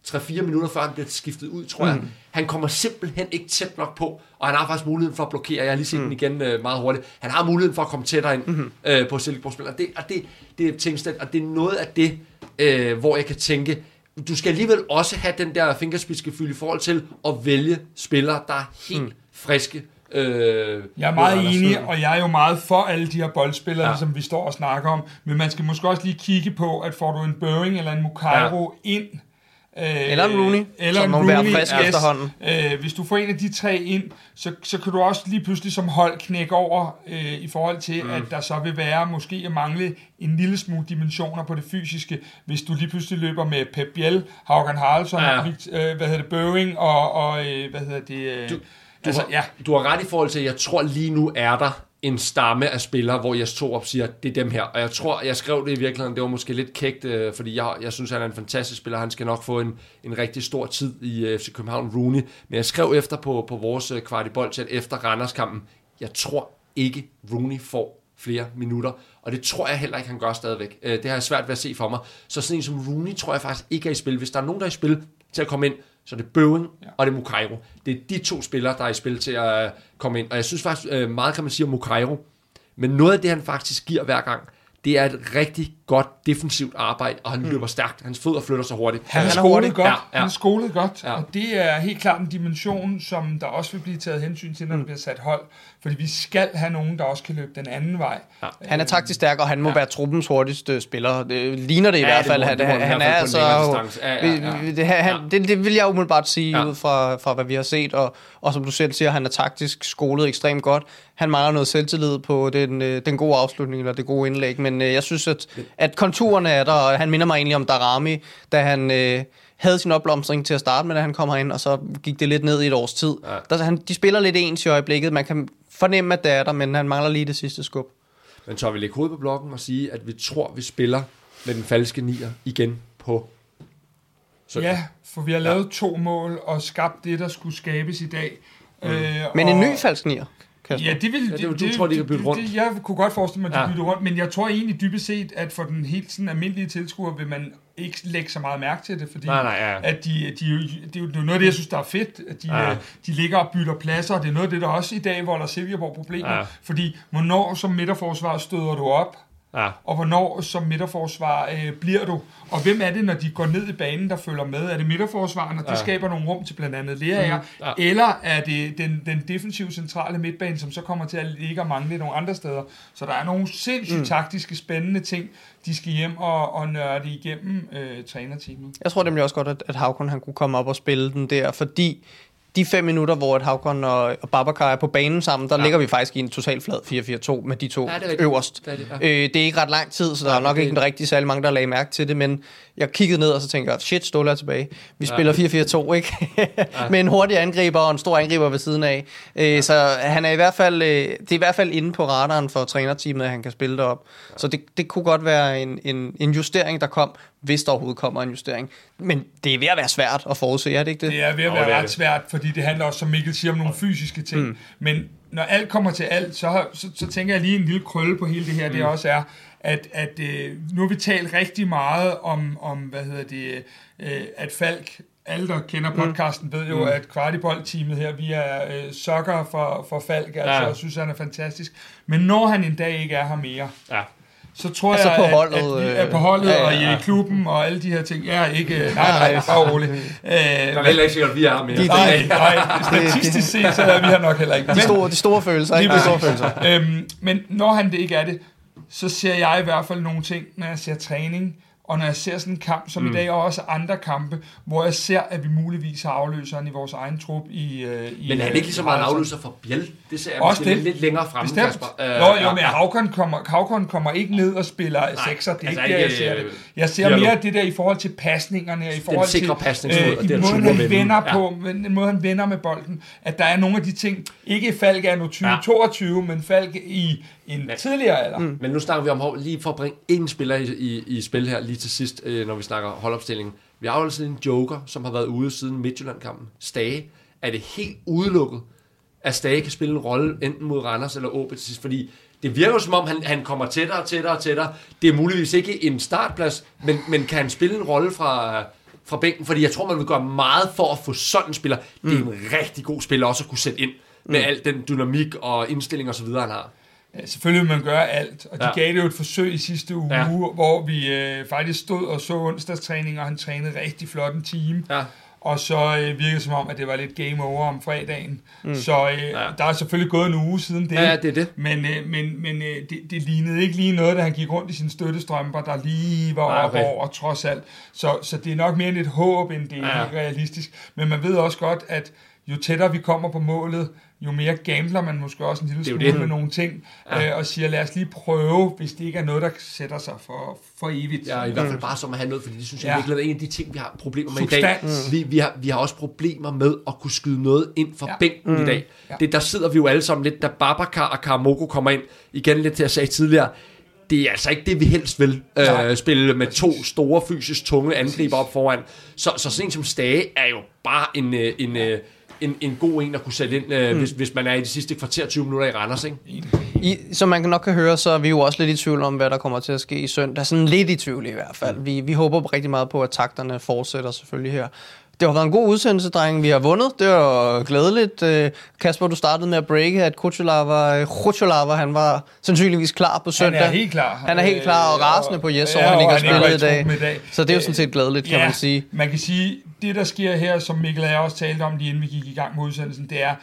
3-4 minutter før han bliver skiftet ud, tror jeg. Mm. Han kommer simpelthen ikke tæt nok på, og han har faktisk muligheden for at blokere. Jeg har lige set mm. den igen øh, meget hurtigt. Han har muligheden for at komme tættere ind mm. øh, på Silkeborg-spil, og det, og det, det er Tingstedt, og det er noget af det, øh, hvor jeg kan tænke, du skal alligevel også have den der fingerspidsgefyld i forhold til at vælge spillere, der er helt mm. friske Øh, Jeg er meget enig, og jeg er jo meget for alle de her boldspillere, Ja. som vi står og snakker om. Men man skal måske også lige kigge på, at får du en Børing eller en Mukairo ja. ind... Øh, Eller en Rooney, eller som en må være Rooney, frisk efterhånden. Øh, hvis du får en af de tre ind, så, så kan du også lige pludselig som hold knække over øh, i forhold til, mm. at der så vil være måske at mangle en lille smule dimensioner på det fysiske, hvis du lige pludselig løber med Pep Biel, Haugen Haraldsson, Ja. øh, hvad hedder det, Børing og, og øh, hvad hedder det... Øh, Du- Du, altså, har, ja. du har ret i forhold til, at jeg tror lige nu er der en stamme af spillere, hvor jeg tog op siger, det er dem her. Og jeg tror, jeg skrev det i virkeligheden, det var måske lidt kægt, øh, fordi jeg, jeg synes, han er en fantastisk spiller. Han skal nok få en, en rigtig stor tid i øh, FC København Rooney. Men jeg skrev efter på, på vores øh, kvart i boldchat efter Randerskampen, jeg tror ikke, Rooney får flere minutter. Og det tror jeg heller ikke, han gør stadigvæk. Øh, det har jeg svært ved at se for mig. Så sådan en som Rooney tror jeg faktisk ikke er i spil. Hvis der er nogen, der er i spil til at komme ind, så er det Bøving ja. og det er Mukairo. Det er de to spillere, der er i spil til at komme ind. Og jeg synes faktisk, øh, meget kan man sige om Mukairo. Men noget af det, han faktisk giver hver gang, det er et rigtig godt defensivt arbejde, og han mm. løber stærkt. Hans fødder flytter sig hurtigt. Han er Han er skolet godt. Ja, Ja. Han er skolet godt. Ja. Og det er helt klart en dimension, som der også vil blive taget hensyn til, når der bliver sat hold. Fordi vi skal have nogen, der også kan løbe den anden vej. Ja. Han er taktisk stærk, og han må Ja. være truppens hurtigste spiller. Det ligner det i Ja, hvert det fald. må- det må han er altså... distance. Ja, ja, ja. Det, han, det, det vil jeg umiddelbart sige ja. ud fra, fra, hvad vi har set. Og, og som du selv siger, han er taktisk skolet ekstremt godt. Han mangler noget selvtillid på den, øh, den gode afslutning, eller det gode indlæg. Men øh, jeg synes, at, at konturerne er der, og han minder mig egentlig om Darami, da han... Øh, havde sin opblomstring til at starte med, da han kom herind, og så gik det lidt ned i et års tid. Ja. Der, han, de spiller lidt ens i øjeblikket. Man kan fornemme, at det er der, men han mangler lige det sidste skub. Men tør vi lægge hovedet på blokken og sige, at vi tror, vi spiller med den falske nier igen på Så. Ja, for vi har lavet to mål og skabt det, der skulle skabes i dag. Mm. Øh, Men og, en ny falsk nier, Kasper. Ja, det vil, Ja, det vil- du tror, de kan bytte rundt? Det, jeg kunne godt forestille mig, at de Ja. bytter rundt, men jeg tror egentlig dybest set, at for den helt sådan almindelige tilskuer vil man ikke lægge så meget mærke til det, fordi Nej, nej, ja. at de, de, det, er jo, det er jo noget af det, jeg synes, der er fedt, at de, Ja. ja. de ligger og bytter pladser, og det er noget af det, der også i dag volder Silkeborg problemer, ja. fordi hvornår som midterforsvar støder du op, Ja. og hvornår som midterforsvar øh, bliver du? Og hvem er det, når de går ned i banen, der følger med? Er det midterforsvaren, og det Ja. skaber nogle rum til blandt andet Lerager? Mhm. Ja. Eller er det den, den defensive centrale midtbane, som så kommer til at ligge og mangle nogle andre steder? Så der er nogle sindssygt mm. taktiske, spændende ting, de skal hjem og, og nørde igennem øh, trænerteamet. Jeg tror nemlig også godt, at, at Havkon han kunne komme op og spille den der, fordi de fem minutter, hvor at Havkon og, og Babacar er på banen sammen, der Ja. ja. ligger vi faktisk i en totalt flad 4-4-2 med de to Ja, ja, det er øverst. Det er det, ja. øh, det er ikke ret lang tid, så der Nej, er nok det- ikke rigtig særlig mange, der lagde mærke til det, men jeg kiggede ned og så tænkte jeg, shit, Ståle er tilbage. Vi Ja. spiller 4-4-2, ikke? med en hurtig angriber og en stor angriber ved siden af. Øh, så han er i hvert fald, øh, det er i hvert fald inde på radaren for trænerteamet, at han kan spille derop. Så det, det kunne godt være en, en, en justering, der kom, hvis der overhovedet kommer en justering. Men det er ved at være svært at forudse, er det ikke det? Det er ved at være det er ret svært, fordi det handler også, som Mikkel siger, om nogle fysiske ting. Mm. Men når alt kommer til alt, så, så, så tænker jeg lige en lille krølle på hele det her, mm. det også er, at, at øh, nu har vi talt rigtig meget om, om hvad hedder det, øh, at Falk, alle der kender podcasten, ved jo, mm. at Kvartibold-teamet her, vi er øh, sokker for, for Falk, altså, ja. og synes, han er fantastisk. Men når han en dag ikke er her mere, Ja. Så tror Altså jeg, på at, holdet, at, vi øh, er på holdet ja, ja, og i ja. klubben og alle de her ting. Ja, ikke, nej, nej, bare roligt. Øh, Det er heller ikke sikkert, at vi er mere. De- Nej, nej, statistisk set, så er vi her nok heller ikke. De store, de store følelser, ikke? De store følelser. øhm, men når han det ikke er det, så ser jeg i hvert fald nogle ting, når jeg ser træning, og når jeg ser sådan en kamp som mm. i dag, og også andre kampe, hvor jeg ser, at vi muligvis har afløseren i vores egen trup i... Øh, i Men er han ikke lige så meget en afløser for Biel? Det ser jeg Også det. lidt længere fremme, Bestemt. Kasper. Øh, Øh, jo, jo, ja, men ja. Havkon kommer, Havkon kommer ikke ned og spiller sekser. Det er altså ikke der, jeg ser øh, det. Jeg ser Pirlo. mere det der i forhold til pasningerne, i forhold til sikre pasningsfod, og i det måden, han vende. vender Ja. på, men den måde, han vender med bolden. At der er nogle af de ting, ikke Falk er nu 2022, men Falk i en tidligere alder. Mm. Men nu snakker vi om lige for at bringe en spiller i, i, i spil her lige til sidst, øh, når vi snakker holdopstillingen. Vi har jo altså en joker, som har været ude siden Midtjylland-kampen. Stage. Er det helt udelukket, at Stage kan spille en rolle enten mod Randers eller OB til sidst? Fordi det virker jo som om, han, han kommer tættere og tættere og tættere. Det er muligvis ikke en startplads, men, men kan han spille en rolle fra, fra bænken? Fordi jeg tror, man vil gøre meget for at få sådan en spiller. Det er en rigtig god spiller også at kunne sætte ind med al den dynamik og indstilling og så videre, han har. Ja, selvfølgelig vil man gøre alt, og de Ja. ja. gav det jo et forsøg i sidste uge, Ja. ja. hvor vi øh, faktisk stod og så onsdagstræning, og han trænede rigtig flot en time. Ja. og så øh, virkede det som om, at det var lidt game over om fredagen. Mm. Så øh, ja. der er selvfølgelig gået en uge siden det. Ja, det er det. Men, øh, men, men øh, det, det lignede ikke lige noget, da han gik rundt i sine støttestrømper, der lige var Nej, op okay. over, trods alt. Så, så det er nok mere et håb, end det er Ja. realistisk. Men man ved også godt, at jo tættere vi kommer på målet, jo mere gambler man måske også en lille smule det. med nogle ting, ja. øh, og siger, lad os lige prøve, hvis det ikke er noget, der sætter sig for, for evigt. Ja, i hvert fald bare som at have noget, fordi det synes jeg Ja. virkelig er en af de ting, vi har problemer med i dag. Substans. Vi, vi, har, vi har også problemer med at kunne skyde noget ind fra Ja. bænken mm. i dag. Ja. Det, der sidder vi jo alle sammen lidt, da Babacar og Karamoko kommer ind, igen lidt til at sige tidligere, det er altså ikke det, vi helst vil øh, spille med to store, fysisk tunge angriber op foran. Så, så sådan en som Stage er jo bare en, øh, en, øh, en, en god en at kunne sætte ind, øh, mm. hvis, hvis man er i de sidste kvarter 20 minutter i Randers. Ikke? I, som man nok kan høre, så er vi jo også lidt i tvivl om, hvad der kommer til at ske i søndag. Sådan lidt i tvivl i hvert fald. Vi, vi håber rigtig meget på, at takterne fortsætter selvfølgelig her. Det har været en god udsendelse, drenge. Vi har vundet. Det var glædeligt. Øh, Kasper, du startede med at breake, at Kuchulava, Kuchulava, han var sandsynligvis klar på Han søndag. er helt klar. Han er helt klar og Øh, rasende på Jes, ja, han ikke har spillet i dag. i dag. Så det er jo Øh, sådan set glædeligt, kan ja, man sige. Man kan sige, det der sker her, som Mikkel og jeg også talte om lige inden vi gik i gang med udsendelsen, det er,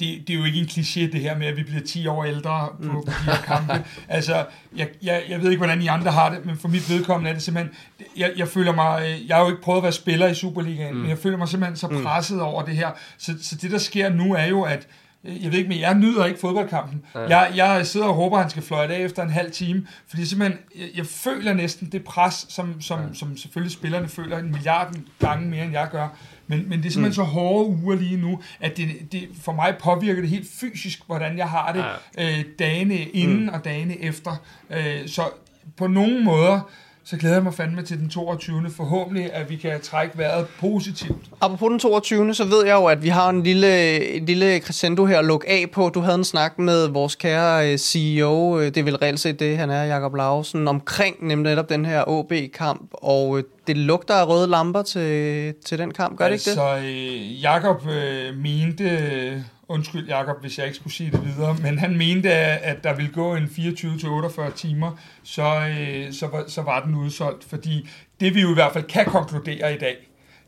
det, det er jo ikke en kliché det her med, at vi bliver 10 år ældre på, Mm. på de her kampe. Altså, jeg, jeg, jeg ved ikke, hvordan I andre har det, men for mit vedkommende er det simpelthen, jeg, jeg føler mig, øh, jeg har jo ikke prøvet at være spiller i Superligaen, mm. men jeg føler mig simpelthen så presset over det her. Så, så det, der sker nu, er jo, at øh, jeg ved ikke, men jeg nyder ikke fodboldkampen. Ja. Jeg, jeg sidder og håber, at han skal fløjte af efter en halv time, fordi simpelthen, jeg, jeg føler næsten det pres, som, som, ja. som selvfølgelig spillerne føler en milliard gange mere, end jeg gør. Men, men det er simpelthen mm. så hårde uger lige nu, at det, det for mig påvirker det helt fysisk, hvordan jeg har det ja. øh, dagene inden mm. og dagene efter. Øh, så på nogle måder, så glæder jeg mig fandme til den 22. Forhåbentlig, at vi kan trække vejret positivt. Apropos den 22. så ved jeg jo, at vi har en lille, en lille crescendo her at lukke af på. Du havde en snak med vores kære øh, CEO, øh, det er vel reelt set det, han er, Jakob Lausen, omkring nemlig netop den her OB-kamp, og øh, det lugter af røde lamper til, til den kamp, gør det ikke det? altså, Jakob øh, mente, undskyld Jakob, hvis jeg ikke skulle sige det videre, men han mente, at der ville gå en 24-48 timer, så, øh, så, var, så var den udsolgt, fordi det vi jo i hvert fald kan konkludere i dag,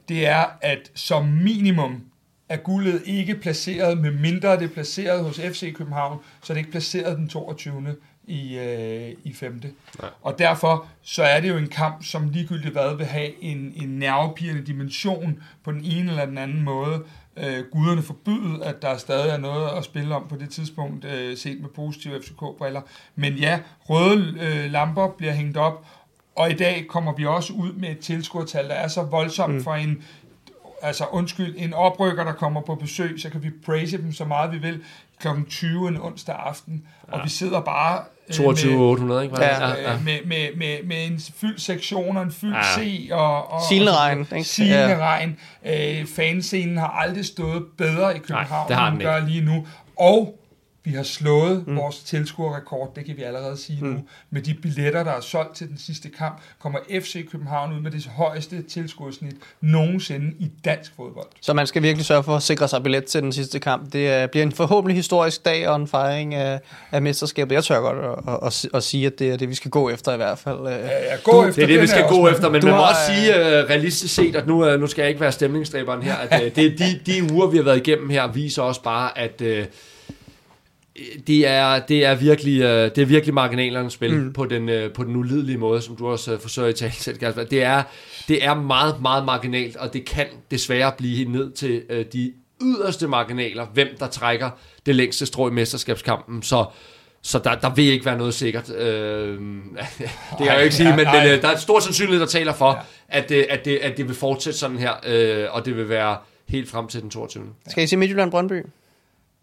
det er, at som minimum er guldet ikke placeret, med mindre det er placeret hos FC København, så er det ikke placeret den 22. i, øh, i 5. Ja. Og derfor så er det jo en kamp, som ligegyldigt hvad vil have en, en nervepirrende dimension på den ene eller den anden måde. Øh, guderne forbyde, at der stadig er noget at spille om på det tidspunkt, øh, set med positive FCK-briller. Men ja, røde øh, lamper bliver hængt op, og i dag kommer vi også ud med et tilskuertal, der er så voldsomt mm. for en, altså undskyld, en oprykker, der kommer på besøg, så kan vi praise dem så meget vi vil kl. 20 en onsdag aften, ja. og vi sidder bare øh, 22 med, 800, ikke? Ja. ja, ja. Med, med, med, med en fyldt sektion og en fyldt Ja. C og, og Silende og- regn, ikke? Silende Ja. Øh, fanscenen har aldrig stået bedre i København, det har end den gør lige nu. Og vi har slået mm. vores tilskuerrekord, det kan vi allerede sige mm. nu. Med de billetter, der er solgt til den sidste kamp, kommer FC København ud med det højeste tilskuersnit nogensinde i dansk fodbold. Så man skal virkelig sørge for at sikre sig billet til den sidste kamp. Det er, bliver en forhåbentlig historisk dag og en fejring af, af mesterskabet. Jeg tør godt at, at, at, at sige, at det er det, vi skal gå efter i hvert fald. Øh, Ja, gå efter Det er det, vi skal gå også, efter, men Du man må har, også sige uh, realistisk set, at nu, uh, nu skal jeg ikke være stemningsdræberen her, at uh, det, de, de uger, vi har været igennem her, viser også bare, at uh, det, er, det, er virkelig, uh, det er virkelig marginalernes spil mm. på, den, uh, på den ulidelige måde, som du også uh, forsøger at tale selv, Kasper. Det er, det er meget, meget marginalt, og det kan desværre blive ned til uh, de yderste marginaler, hvem der trækker det længste strå i mesterskabskampen. Så så der, der vil ikke være noget sikkert. Øh, det kan jeg jo ikke sige, men, men øh, der er stor sandsynlighed, der taler for, at, øh, at, det, at det vil fortsætte sådan her, øh, og det vil være helt frem til den 22. Skal I se Midtjylland-Brøndby?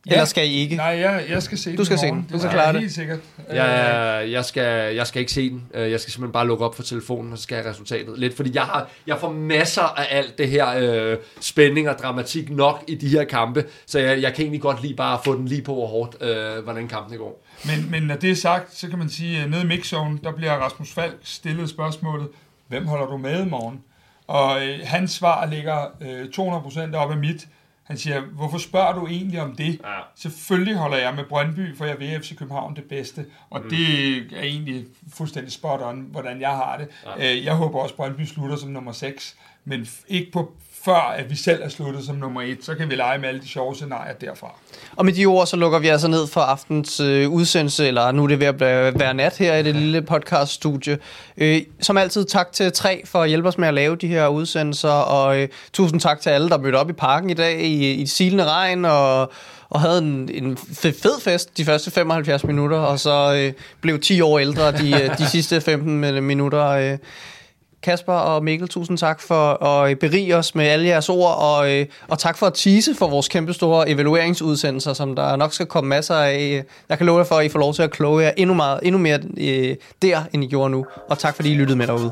Ja. Eller skal I ikke? Nej, jeg, jeg skal se Du skal i se morgen. den. Du Det kan er klare det. Helt sikkert. Øh, Jeg, jeg, skal, jeg skal ikke se den. Øh, Jeg skal simpelthen bare lukke op for telefonen, og så skal jeg have resultatet. Lidt, fordi jeg, har, jeg får masser af alt det her øh, spænding og dramatik nok i de her kampe, så jeg, jeg kan egentlig godt lige bare få den lige på hvor hårdt, øh, hvordan kampen går. Men, men når det er sagt, så kan man sige, at nede i mixzone, der bliver Rasmus Falk stillet spørgsmålet, hvem holder du med i morgen? Og øh, hans svar ligger øh, 200% op af mit. Han siger, hvorfor spørger du egentlig om det? Ja. Selvfølgelig holder jeg med Brøndby, for jeg vil FC København det bedste. Og mm. det er egentlig fuldstændig spot on, hvordan jeg har det. Ja. Øh, jeg håber også, at Brøndby slutter som nummer 6. men ikke på før at vi selv er sluttet som nummer et, så kan vi lege med alle de sjove scenarier derfra. Og med de ord, så lukker vi altså ned for aftens øh, udsendelse, eller nu er det ved at være nat her i det lille podcaststudie. Øh, som altid, tak til tre for at hjælpe os med at lave de her udsendelser, og øh, tusind tak til alle, der mødte op i parken i dag i, i silende regn, og, og havde en, en fe- fed fest de første 75 minutter, og så øh, blev 10 år ældre de, øh, de sidste 15 min- minutter. Øh. Kasper og Mikkel, tusind tak for at øh, berige os med alle jeres ord, og, øh, og tak for at tease for vores kæmpestore evalueringsudsendelser, som der nok skal komme masser af. Øh, jeg kan love jer for, at I får lov til at kloge jer endnu, meget, endnu mere øh, der, end I gjorde nu. Og tak fordi I lyttede med derude.